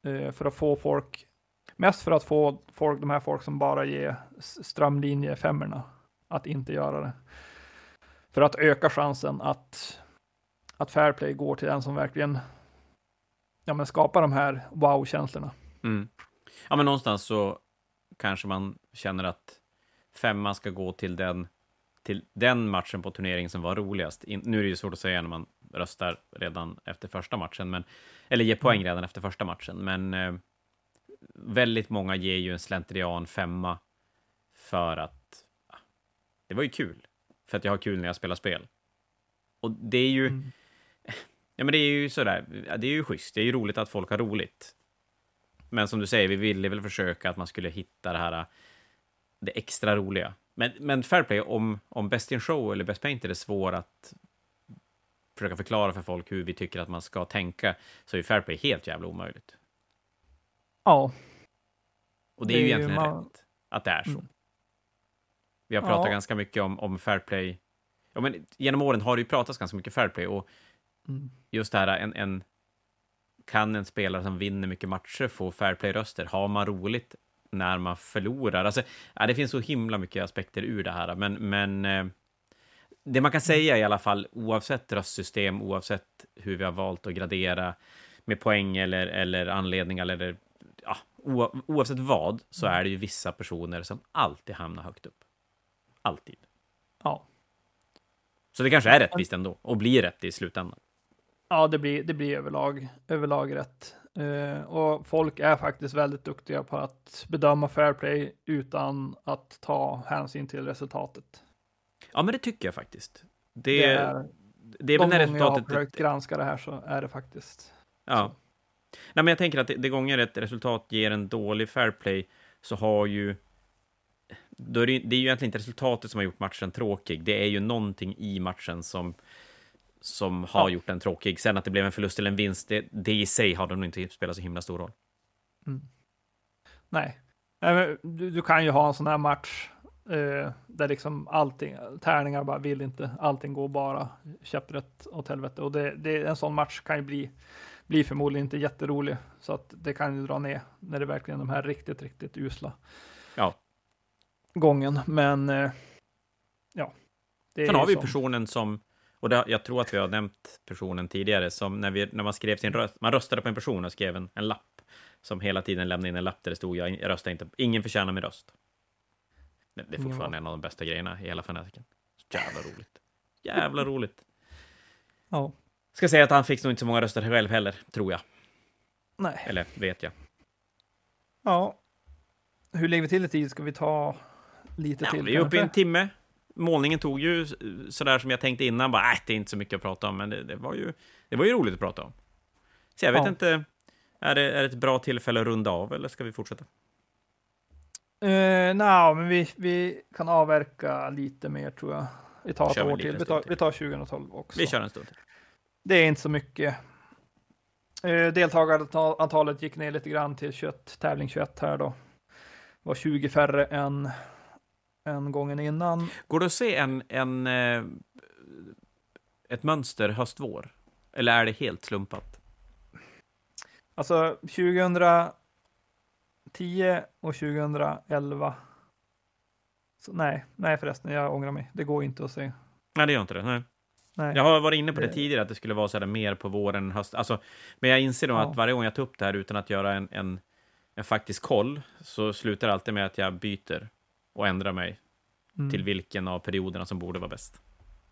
Eh, för att få folk, mest för att få folk, de här folk som bara ger strömlinje femmorna, att inte göra det. För att öka chansen att, att Fairplay går till den som verkligen ja, men skapar de här wow-känslorna. Mm. Ja, men någonstans så kanske man känner att femman ska gå till den, till den matchen på turneringen som var roligast. In, nu är det ju svårt att säga när man röstar redan efter första matchen, men, eller ger poäng mm. redan efter första matchen, men eh, väldigt många ger ju en slentrian femma för att ja, det var ju kul. För att jag har kul när jag spelar spel. Och det är ju... Mm. Ja, men det är ju sådär, det är ju schysst. Det är ju roligt att folk har roligt. Men som du säger, vi ville väl försöka att man skulle hitta det här, det extra roliga. Men, men fair play, om, om Best in Show eller Best Painter är svår att försöka förklara för folk hur vi tycker att man ska tänka, så är fair play helt jävla omöjligt. Ja. Och det är, det är ju egentligen man... rätt att det är så. Mm. Vi har pratat ja. ganska mycket om, om fair play. Ja, men genom åren har det ju pratats ganska mycket fair play och mm. just det här, en, en, kan en spelare som vinner mycket matcher få fair play-röster? Har man roligt när man förlorar? Alltså, ja, det finns så himla mycket aspekter ur det här, men, men eh, det man kan säga i alla fall, oavsett röstsystem, oavsett hur vi har valt att gradera med poäng eller, eller anledningar eller ja, oavsett vad, så är det ju vissa personer som alltid hamnar högt upp. Alltid. Ja. Så det kanske är rättvist ändå, och blir rätt i slutändan. Ja, det blir, det blir överlag, överlag rätt. Uh, och folk är faktiskt väldigt duktiga på att bedöma fair play utan att ta hänsyn till resultatet. Ja, men det tycker jag faktiskt. Det, det är, det är väl när resultatet... jag har försökt granska det här så är det faktiskt. Ja. Nej, men jag tänker att det, det gånger ett resultat ger en dålig fair play så har ju då är det, det är ju egentligen inte resultatet som har gjort matchen tråkig. Det är ju någonting i matchen som, som har ja. gjort den tråkig. Sen att det blev en förlust eller en vinst, det, det i sig har nog inte spelat så himla stor roll. Mm. Nej, du, du, kan ju ha en sån här match eh, där liksom allting, tärningar bara vill inte, allting går bara käpprätt åt helvete. Och det, det, en sån match kan ju bli, bli förmodligen inte jätterolig, så att det kan ju dra ner när det verkligen är de här riktigt, riktigt usla. Ja gången, men eh, ja. Sen har vi som... personen som, och det, jag tror att vi har nämnt personen tidigare, som när, vi, när man skrev sin röst, man röstade på en person och skrev en, en lapp, som hela tiden lämnade in en lapp där det stod jag röstar inte, ingen förtjänar min röst. Det, är fortfarande ja. en av de bästa grejerna i hela fanatiken. Jävla roligt. Jävla roligt. Ja. Ska säga att han fick nog inte så många röster själv heller, tror jag. Nej. Eller vet jag. Ja. Hur lägger vi till i tid? Ska vi ta lite ja, till. Vi är uppe i en timme. Målningen tog ju sådär som jag tänkte innan, bara äh, det är inte så mycket att prata om, men det, det var, ju, det var ju roligt att prata om. Så jag vet ja. inte, är det, är det ett bra tillfälle att runda av eller ska vi fortsätta? Uh, Nej, no, men vi, vi kan avverka lite mer tror jag. Vi tar ett år till. Vi tar, till. vi tar 2012 också. Vi kör en stund till. Det är inte så mycket. Uh, deltagarantalet gick ner lite grann till 21, tävling 21 här då. Det var 20 färre än än gången innan. Går det att se en, en, eh, ett mönster höst-vår? Eller är det helt slumpat? Alltså 2010 och 2011. Så, nej, nej förresten, jag ångrar mig. Det går inte att se. Nej, det gör inte det. Nej. Nej. Jag har varit inne på det tidigare, att det skulle vara så här mer på våren, höst. Alltså, men jag inser nog ja. att varje gång jag tar upp det här utan att göra en, en, en faktisk koll, så slutar det alltid med att jag byter och ändra mig mm. till vilken av perioderna som borde vara bäst.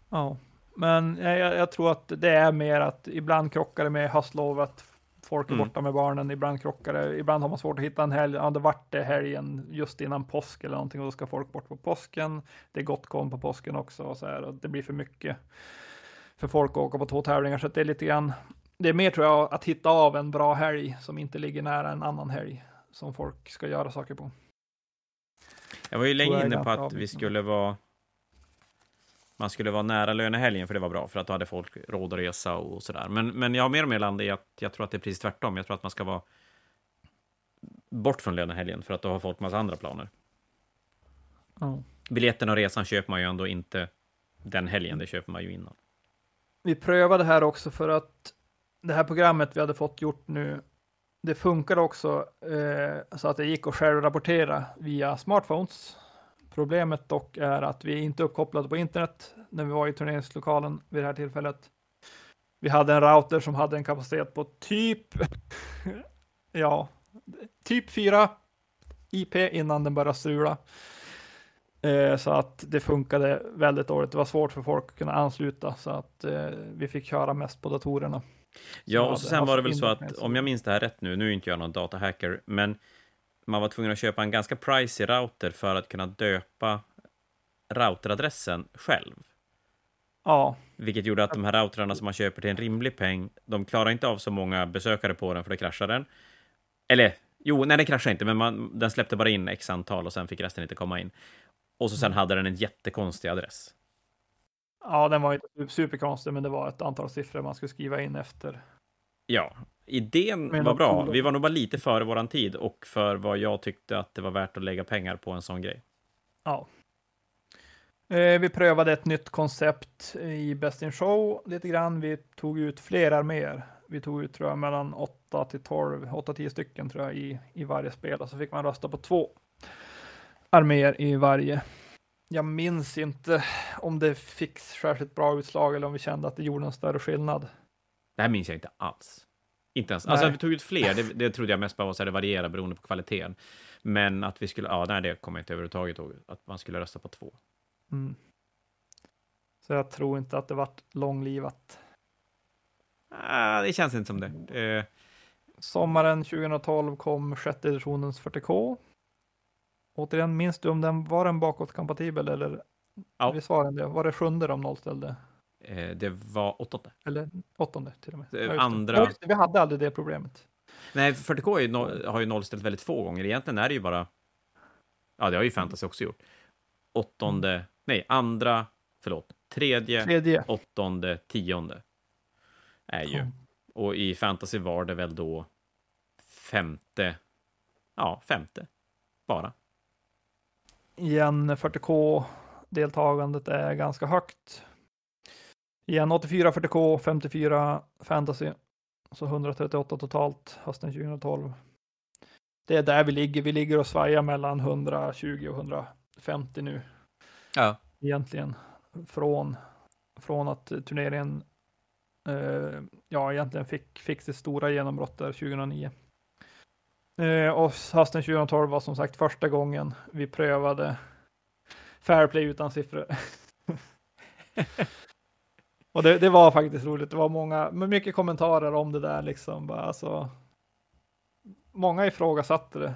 Ja, men jag, jag, tror att det är mer att ibland krockar det med höstlovet. Folk är mm. borta med barnen, ibland krockar det. Ibland har man svårt att hitta en helg. Ja, det vart det helgen just innan påsk eller någonting och då ska folk bort på påsken. Det är gott kom på påsken också och så här och det blir för mycket för folk att åka på två tävlingar så det är lite grann. Det är mer tror jag att hitta av en bra helg som inte ligger nära en annan helg som folk ska göra saker på. Jag var ju länge inne på att vi skulle vara... Man skulle vara nära lönehelgen, för det var bra, för att då hade folk råd att resa och sådär. Men, men jag har mer och mer landat i att jag tror att det är precis tvärtom. Jag tror att man ska vara bort från lönehelgen, för att då har folk massa andra planer. Mm. Biljetten och resan köper man ju ändå inte den helgen, det köper man ju innan. Vi prövade här också för att det här programmet vi hade fått gjort nu det funkar också eh, så att det gick att självrapportera via smartphones. Problemet dock är att vi inte är uppkopplade på internet när vi var i turneringslokalen vid det här tillfället. Vi hade en router som hade en kapacitet på typ, ja, typ 4 IP innan den började strula. Eh, så att det funkade väldigt dåligt. Det var svårt för folk att kunna ansluta så att eh, vi fick köra mest på datorerna. Ja, och sen var det väl så att, om jag minns det här rätt nu, nu är inte jag någon datahacker, men man var tvungen att köpa en ganska pricey router för att kunna döpa routeradressen själv. Ja, Vilket gjorde att de här routrarna som man köper till en rimlig peng, de klarar inte av så många besökare på den för det kraschar den. Eller, jo, nej den kraschade inte, men man, den släppte bara in x antal och sen fick resten inte komma in. Och så sen hade den en jättekonstig adress. Ja, den var inte superkonstig, men det var ett antal siffror man skulle skriva in efter. Ja, idén Men var bra. Vi var nog bara lite före våran tid och för vad jag tyckte att det var värt att lägga pengar på en sån grej. Ja. Eh, vi prövade ett nytt koncept i Best in Show lite grann. Vi tog ut fler arméer. Vi tog ut tror jag mellan 8 till 12, 8-10 stycken tror jag i, i varje spel och så fick man rösta på två arméer i varje. Jag minns inte om det fick särskilt bra utslag eller om vi kände att det gjorde en större skillnad. Det här minns jag inte alls. Inte ens. Alltså Nej. att vi tog ut fler, det, det trodde jag mest bara var så här, det varierar beroende på kvaliteten. Men att vi skulle, ja, nej, det kommer jag inte överhuvudtaget ihåg. Att man skulle rösta på två. Mm. Så jag tror inte att det vart långlivat. Ah, det känns inte som det. Eh, Sommaren 2012 kom sjätte editionens 40K. Återigen, minns du om den var den bakåtkompatibel eller? Ja. Visst var den det? Var det sjunde de nollställde? eh, det var åttonde. Eller åttonde till och med? Det Ja, just det. andra- Ja, det. Vi hade aldrig det problemet. Nej, 40K är ju noll, har ju nollställt väldigt få gånger. Egentligen är det ju bara... Ja, det har ju Fantasy också gjort. Åttonde, nej, andra, förlåt, tredje, Tredje. åttonde, tionde. Är ju. Och i Fantasy var det väl då femte, ja, femte, bara. Igen 40K deltagandet är ganska högt. Igen 84 40K, 54 fantasy. Så 138 totalt hösten 2012. Det är där vi ligger. Vi ligger och svajar mellan 120 och 150 nu Ja. egentligen. Från, från att turneringen eh, ja, egentligen fick, fick sitt stora genombrott där 2009. Eh, och hösten 2012 var som sagt första gången vi prövade fair play utan siffror. och det, det var faktiskt roligt. Det var många, mycket kommentarer om det där liksom. Bara, alltså, många ifrågasatte det.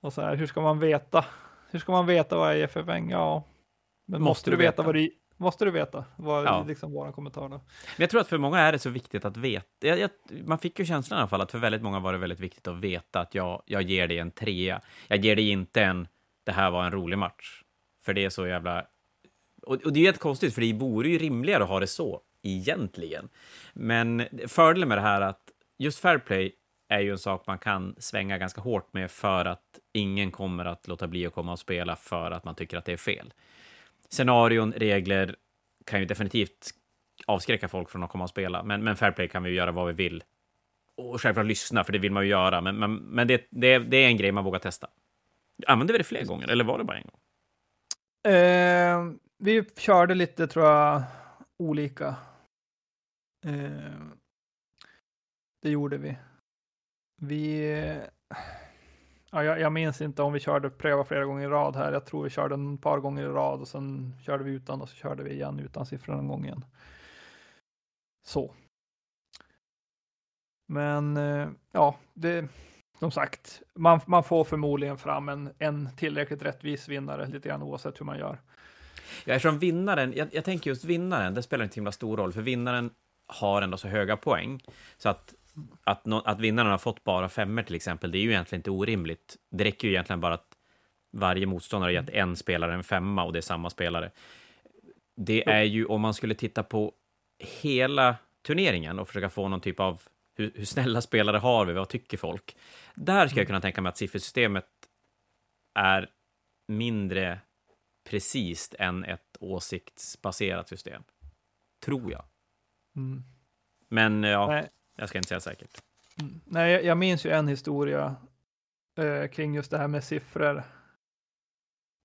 Och så här, hur ska man veta? Hur ska man veta vad är EFF-poäng? Ja, men måste, du veta, vad du Måste du veta? Var Ja. liksom våra kommentar då. Men jag tror att för många är det så viktigt att veta. Jag, jag, man fick ju känslan i alla fall att för väldigt många var det väldigt viktigt att veta att jag, jag ger dig en trea. Jag ger dig inte en, det här var en rolig match. För det är så jävla... Och, och det är ju konstigt, för det vore ju rimligare att ha det så, egentligen. Men fördelen med det här är att just fair play är ju en sak man kan svänga ganska hårt med för att ingen kommer att låta bli att komma och spela för att man tycker att det är fel. Scenarion, regler kan ju definitivt avskräcka folk från att komma och spela, men, men fair play kan vi ju göra vad vi vill. Och självklart lyssna, för det vill man ju göra, men, men, men det, det, det är en grej man vågar testa. Använde vi det fler gånger, eller var det bara en gång? Eh, vi körde lite, tror jag, olika. Eh, det gjorde vi. Vi... Ja, jag, jag minns inte om vi körde pröva flera gånger i rad här. Jag tror vi körde en par gånger i rad och sen körde vi utan och så körde vi igen utan siffror en gång igen. Så. Men eh, ja, det, som sagt, man, man får förmodligen fram en, en tillräckligt rättvis vinnare lite grann oavsett hur man gör. Ja, eftersom vinnaren, jag, jag tänker just vinnaren, det spelar inte så himla stor roll, för vinnaren har ändå så höga poäng, så att, att, no, att vinnaren har fått bara femmer till exempel, det är ju egentligen inte orimligt. Det räcker ju egentligen bara att varje motståndare har gett en spelare en femma och det är samma spelare. Det är ju om man skulle titta på hela turneringen och försöka få någon typ av hur, hur snälla spelare har vi, vad tycker folk? Där ska jag kunna tänka mig att siffersystemet är mindre precis än ett åsiktsbaserat system. Tror jag. Mm. Men ja, Nej jag ska inte säga säkert. Mm. Nej, jag- jag minns ju en historia eh, kring just det här med siffror.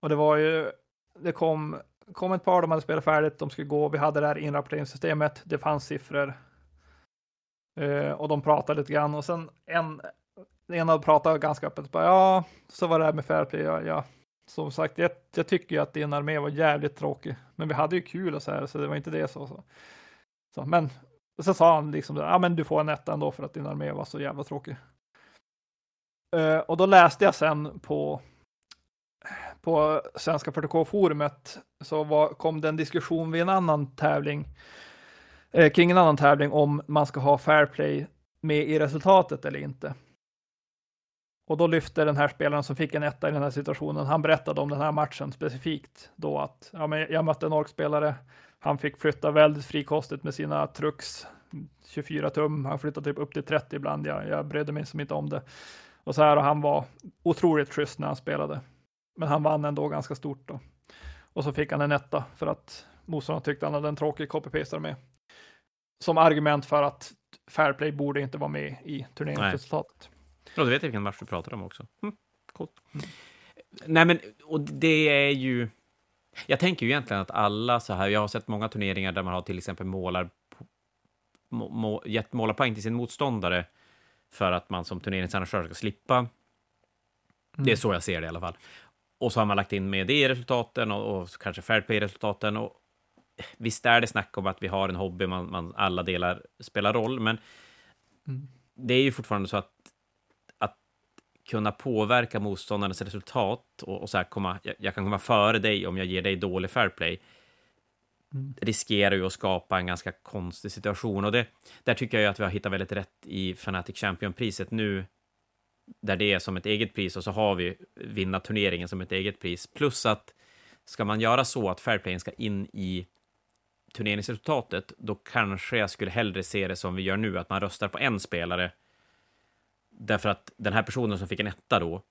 Och det var ju, det kom, kom ett par, de hade spelat färdigt, de skulle gå, vi hade det här inrapporteringssystemet, det fanns siffror. Eh, och de pratade lite grann och sen en, en av pratade ganska öppet, bara, ja, så var det här med fair play, ja, ja. Som sagt, jag, jag tycker ju att din armé var jävligt tråkig, men vi hade ju kul och så här, så det var inte det så. så. så men och så sa han liksom, ja men du får en etta ändå för att din armé var så jävla tråkig. Uh, och då läste jag sen på, på Svenska 40K-forumet så var, kom det en diskussion vid en annan tävling eh, kring en annan tävling om man ska ha fair play med i resultatet eller inte. Och då lyfte den här spelaren som fick en etta i den här situationen, han berättade om den här matchen specifikt då att ja, men jag mötte en orkspelare, han fick flytta väldigt frikostigt med sina trucks, 24 tum, han flyttade typ upp till 30 ibland, jag, jag brydde mig som inte om det. Och så här, och han var otroligt schysst när han spelade. Men han vann ändå ganska stort då. Och så fick han en etta för att motståndaren tyckte han hade en tråkig copy-paster med. Som argument för att fair play borde inte vara med i turneringsresultatet. Ja, du vet vilken match du pratar om också. Mm, coolt. Mm. Nej, men och det är ju... Jag tänker ju egentligen att alla så här, jag har sett många turneringar där man har till exempel målar, må, må, gett målarpoäng till sin motståndare för att man som turneringsarrangör ska slippa. Mm. Det är så jag ser det i alla fall. Och så har man lagt in med det i resultaten och, och kanske fair play i resultaten. Och visst är det snack om att vi har en hobby, man, man alla delar spelar roll, men mm. det är ju fortfarande så att kunna påverka motståndarens resultat och, och så här komma, jag, jag, kan komma före dig om jag ger dig dålig fair play, mm. riskerar ju att skapa en ganska konstig situation. Och det, där tycker jag att vi har hittat väldigt rätt i Fanatic Champion-priset nu, där det är som ett eget pris och så har vi vinna turneringen som ett eget pris. Plus att ska man göra så att fairplayen ska in i turneringsresultatet, då kanske jag skulle hellre se det som vi gör nu, att man röstar på en spelare Därför att den här personen som fick en etta då,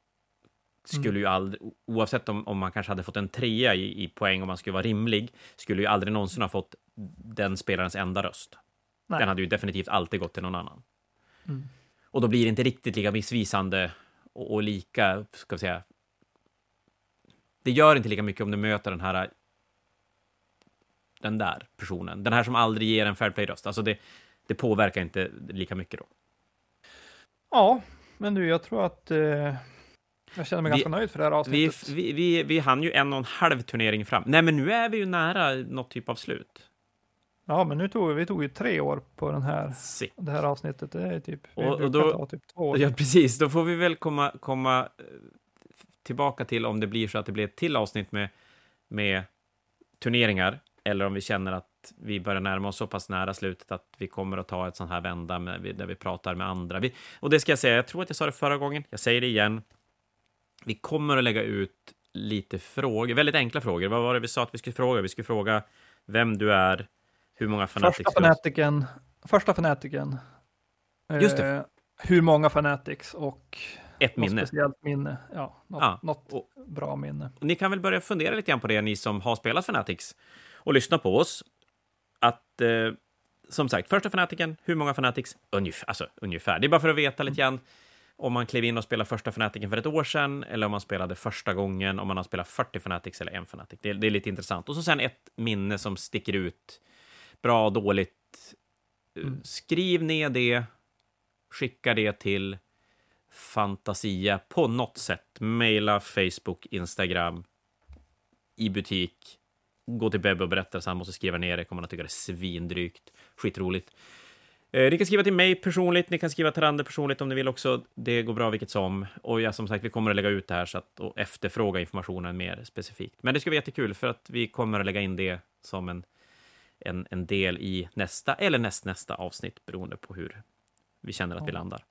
skulle mm. ju aldrig, oavsett om, om man kanske hade fått en trea i, i poäng om man skulle vara rimlig, skulle ju aldrig någonsin ha fått den spelarens enda röst. Nej. Den hade ju definitivt alltid gått till någon annan. Mm. Och då blir det inte riktigt lika missvisande och, och, lika, ska vi säga, det gör inte lika mycket om du möter den här den där personen, den här som aldrig ger en fair play-röst. Alltså det, det påverkar inte lika mycket då. Ja, men du, jag tror att eh, jag känner mig vi, ganska nöjd för det här avsnittet. Vi, vi, vi, vi hann ju en och en halv turnering fram. Nej, men nu är vi ju nära något typ av slut. Ja, men nu tog vi, tog ju tre år på den här, det här avsnittet. Det är typ, och, och då, typ två år. Ja, precis. Då får vi väl komma, komma eh, tillbaka till om det blir så att det blir ett till avsnitt med, med turneringar, eller om vi känner att vi börjar närma oss så pass nära slutet att vi kommer att ta ett sånt här vända med, där vi pratar med andra. Vi, och det ska jag säga, jag tror att jag sa det förra gången, jag säger det igen. Vi kommer att lägga ut lite frågor, väldigt enkla frågor. Vad var det vi sa att vi skulle fråga? Vi skulle fråga vem du är, hur många fanatics Första fanatiken, första fanatiken. Just det. Eh, hur många fanatics och ett minne. speciellt minne. Ja, något, ja. något och, bra minne. Ni kan väl börja fundera lite grann på det, ni som har spelat Fanatics och lyssnat på oss att eh, som sagt, första fanatiken, hur många fanatics? Ungefär, alltså, ungefär. Det är bara för att veta lite grann om man klev in och spelade första fanatiken för ett år sedan, eller om man spelade första gången, om man har spelat 40 fanatics eller en fanatic. Det, det är lite intressant. Och så sen ett minne som sticker ut. Bra, dåligt. Mm. Skriv ner det, skicka det till Fantasia på något sätt. Maila, Facebook, Instagram, i butik gå till Bebbe och berätta så han måste skriva ner det, kommer han att tycka det är svindrygt. Skitroligt. Eh, ni kan skriva till mig personligt, ni kan skriva till Rande personligt om ni vill också. Det går bra vilket som. Och ja, som sagt, vi kommer att lägga ut det här så att, och efterfråga informationen mer specifikt. Men det ska bli jättekul för att vi kommer att lägga in det som en, en, en del i nästa eller nästnästa avsnitt beroende på hur vi känner att vi landar.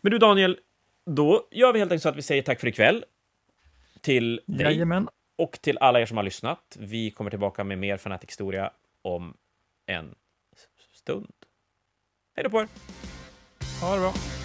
Men du Daniel, då gör vi helt enkelt så att vi säger tack för ikväll. Till dig. Jajamän. Och till alla er som har lyssnat, vi kommer tillbaka med mer Fanatic-historia om en stund. Hej då på er! Ha det bra!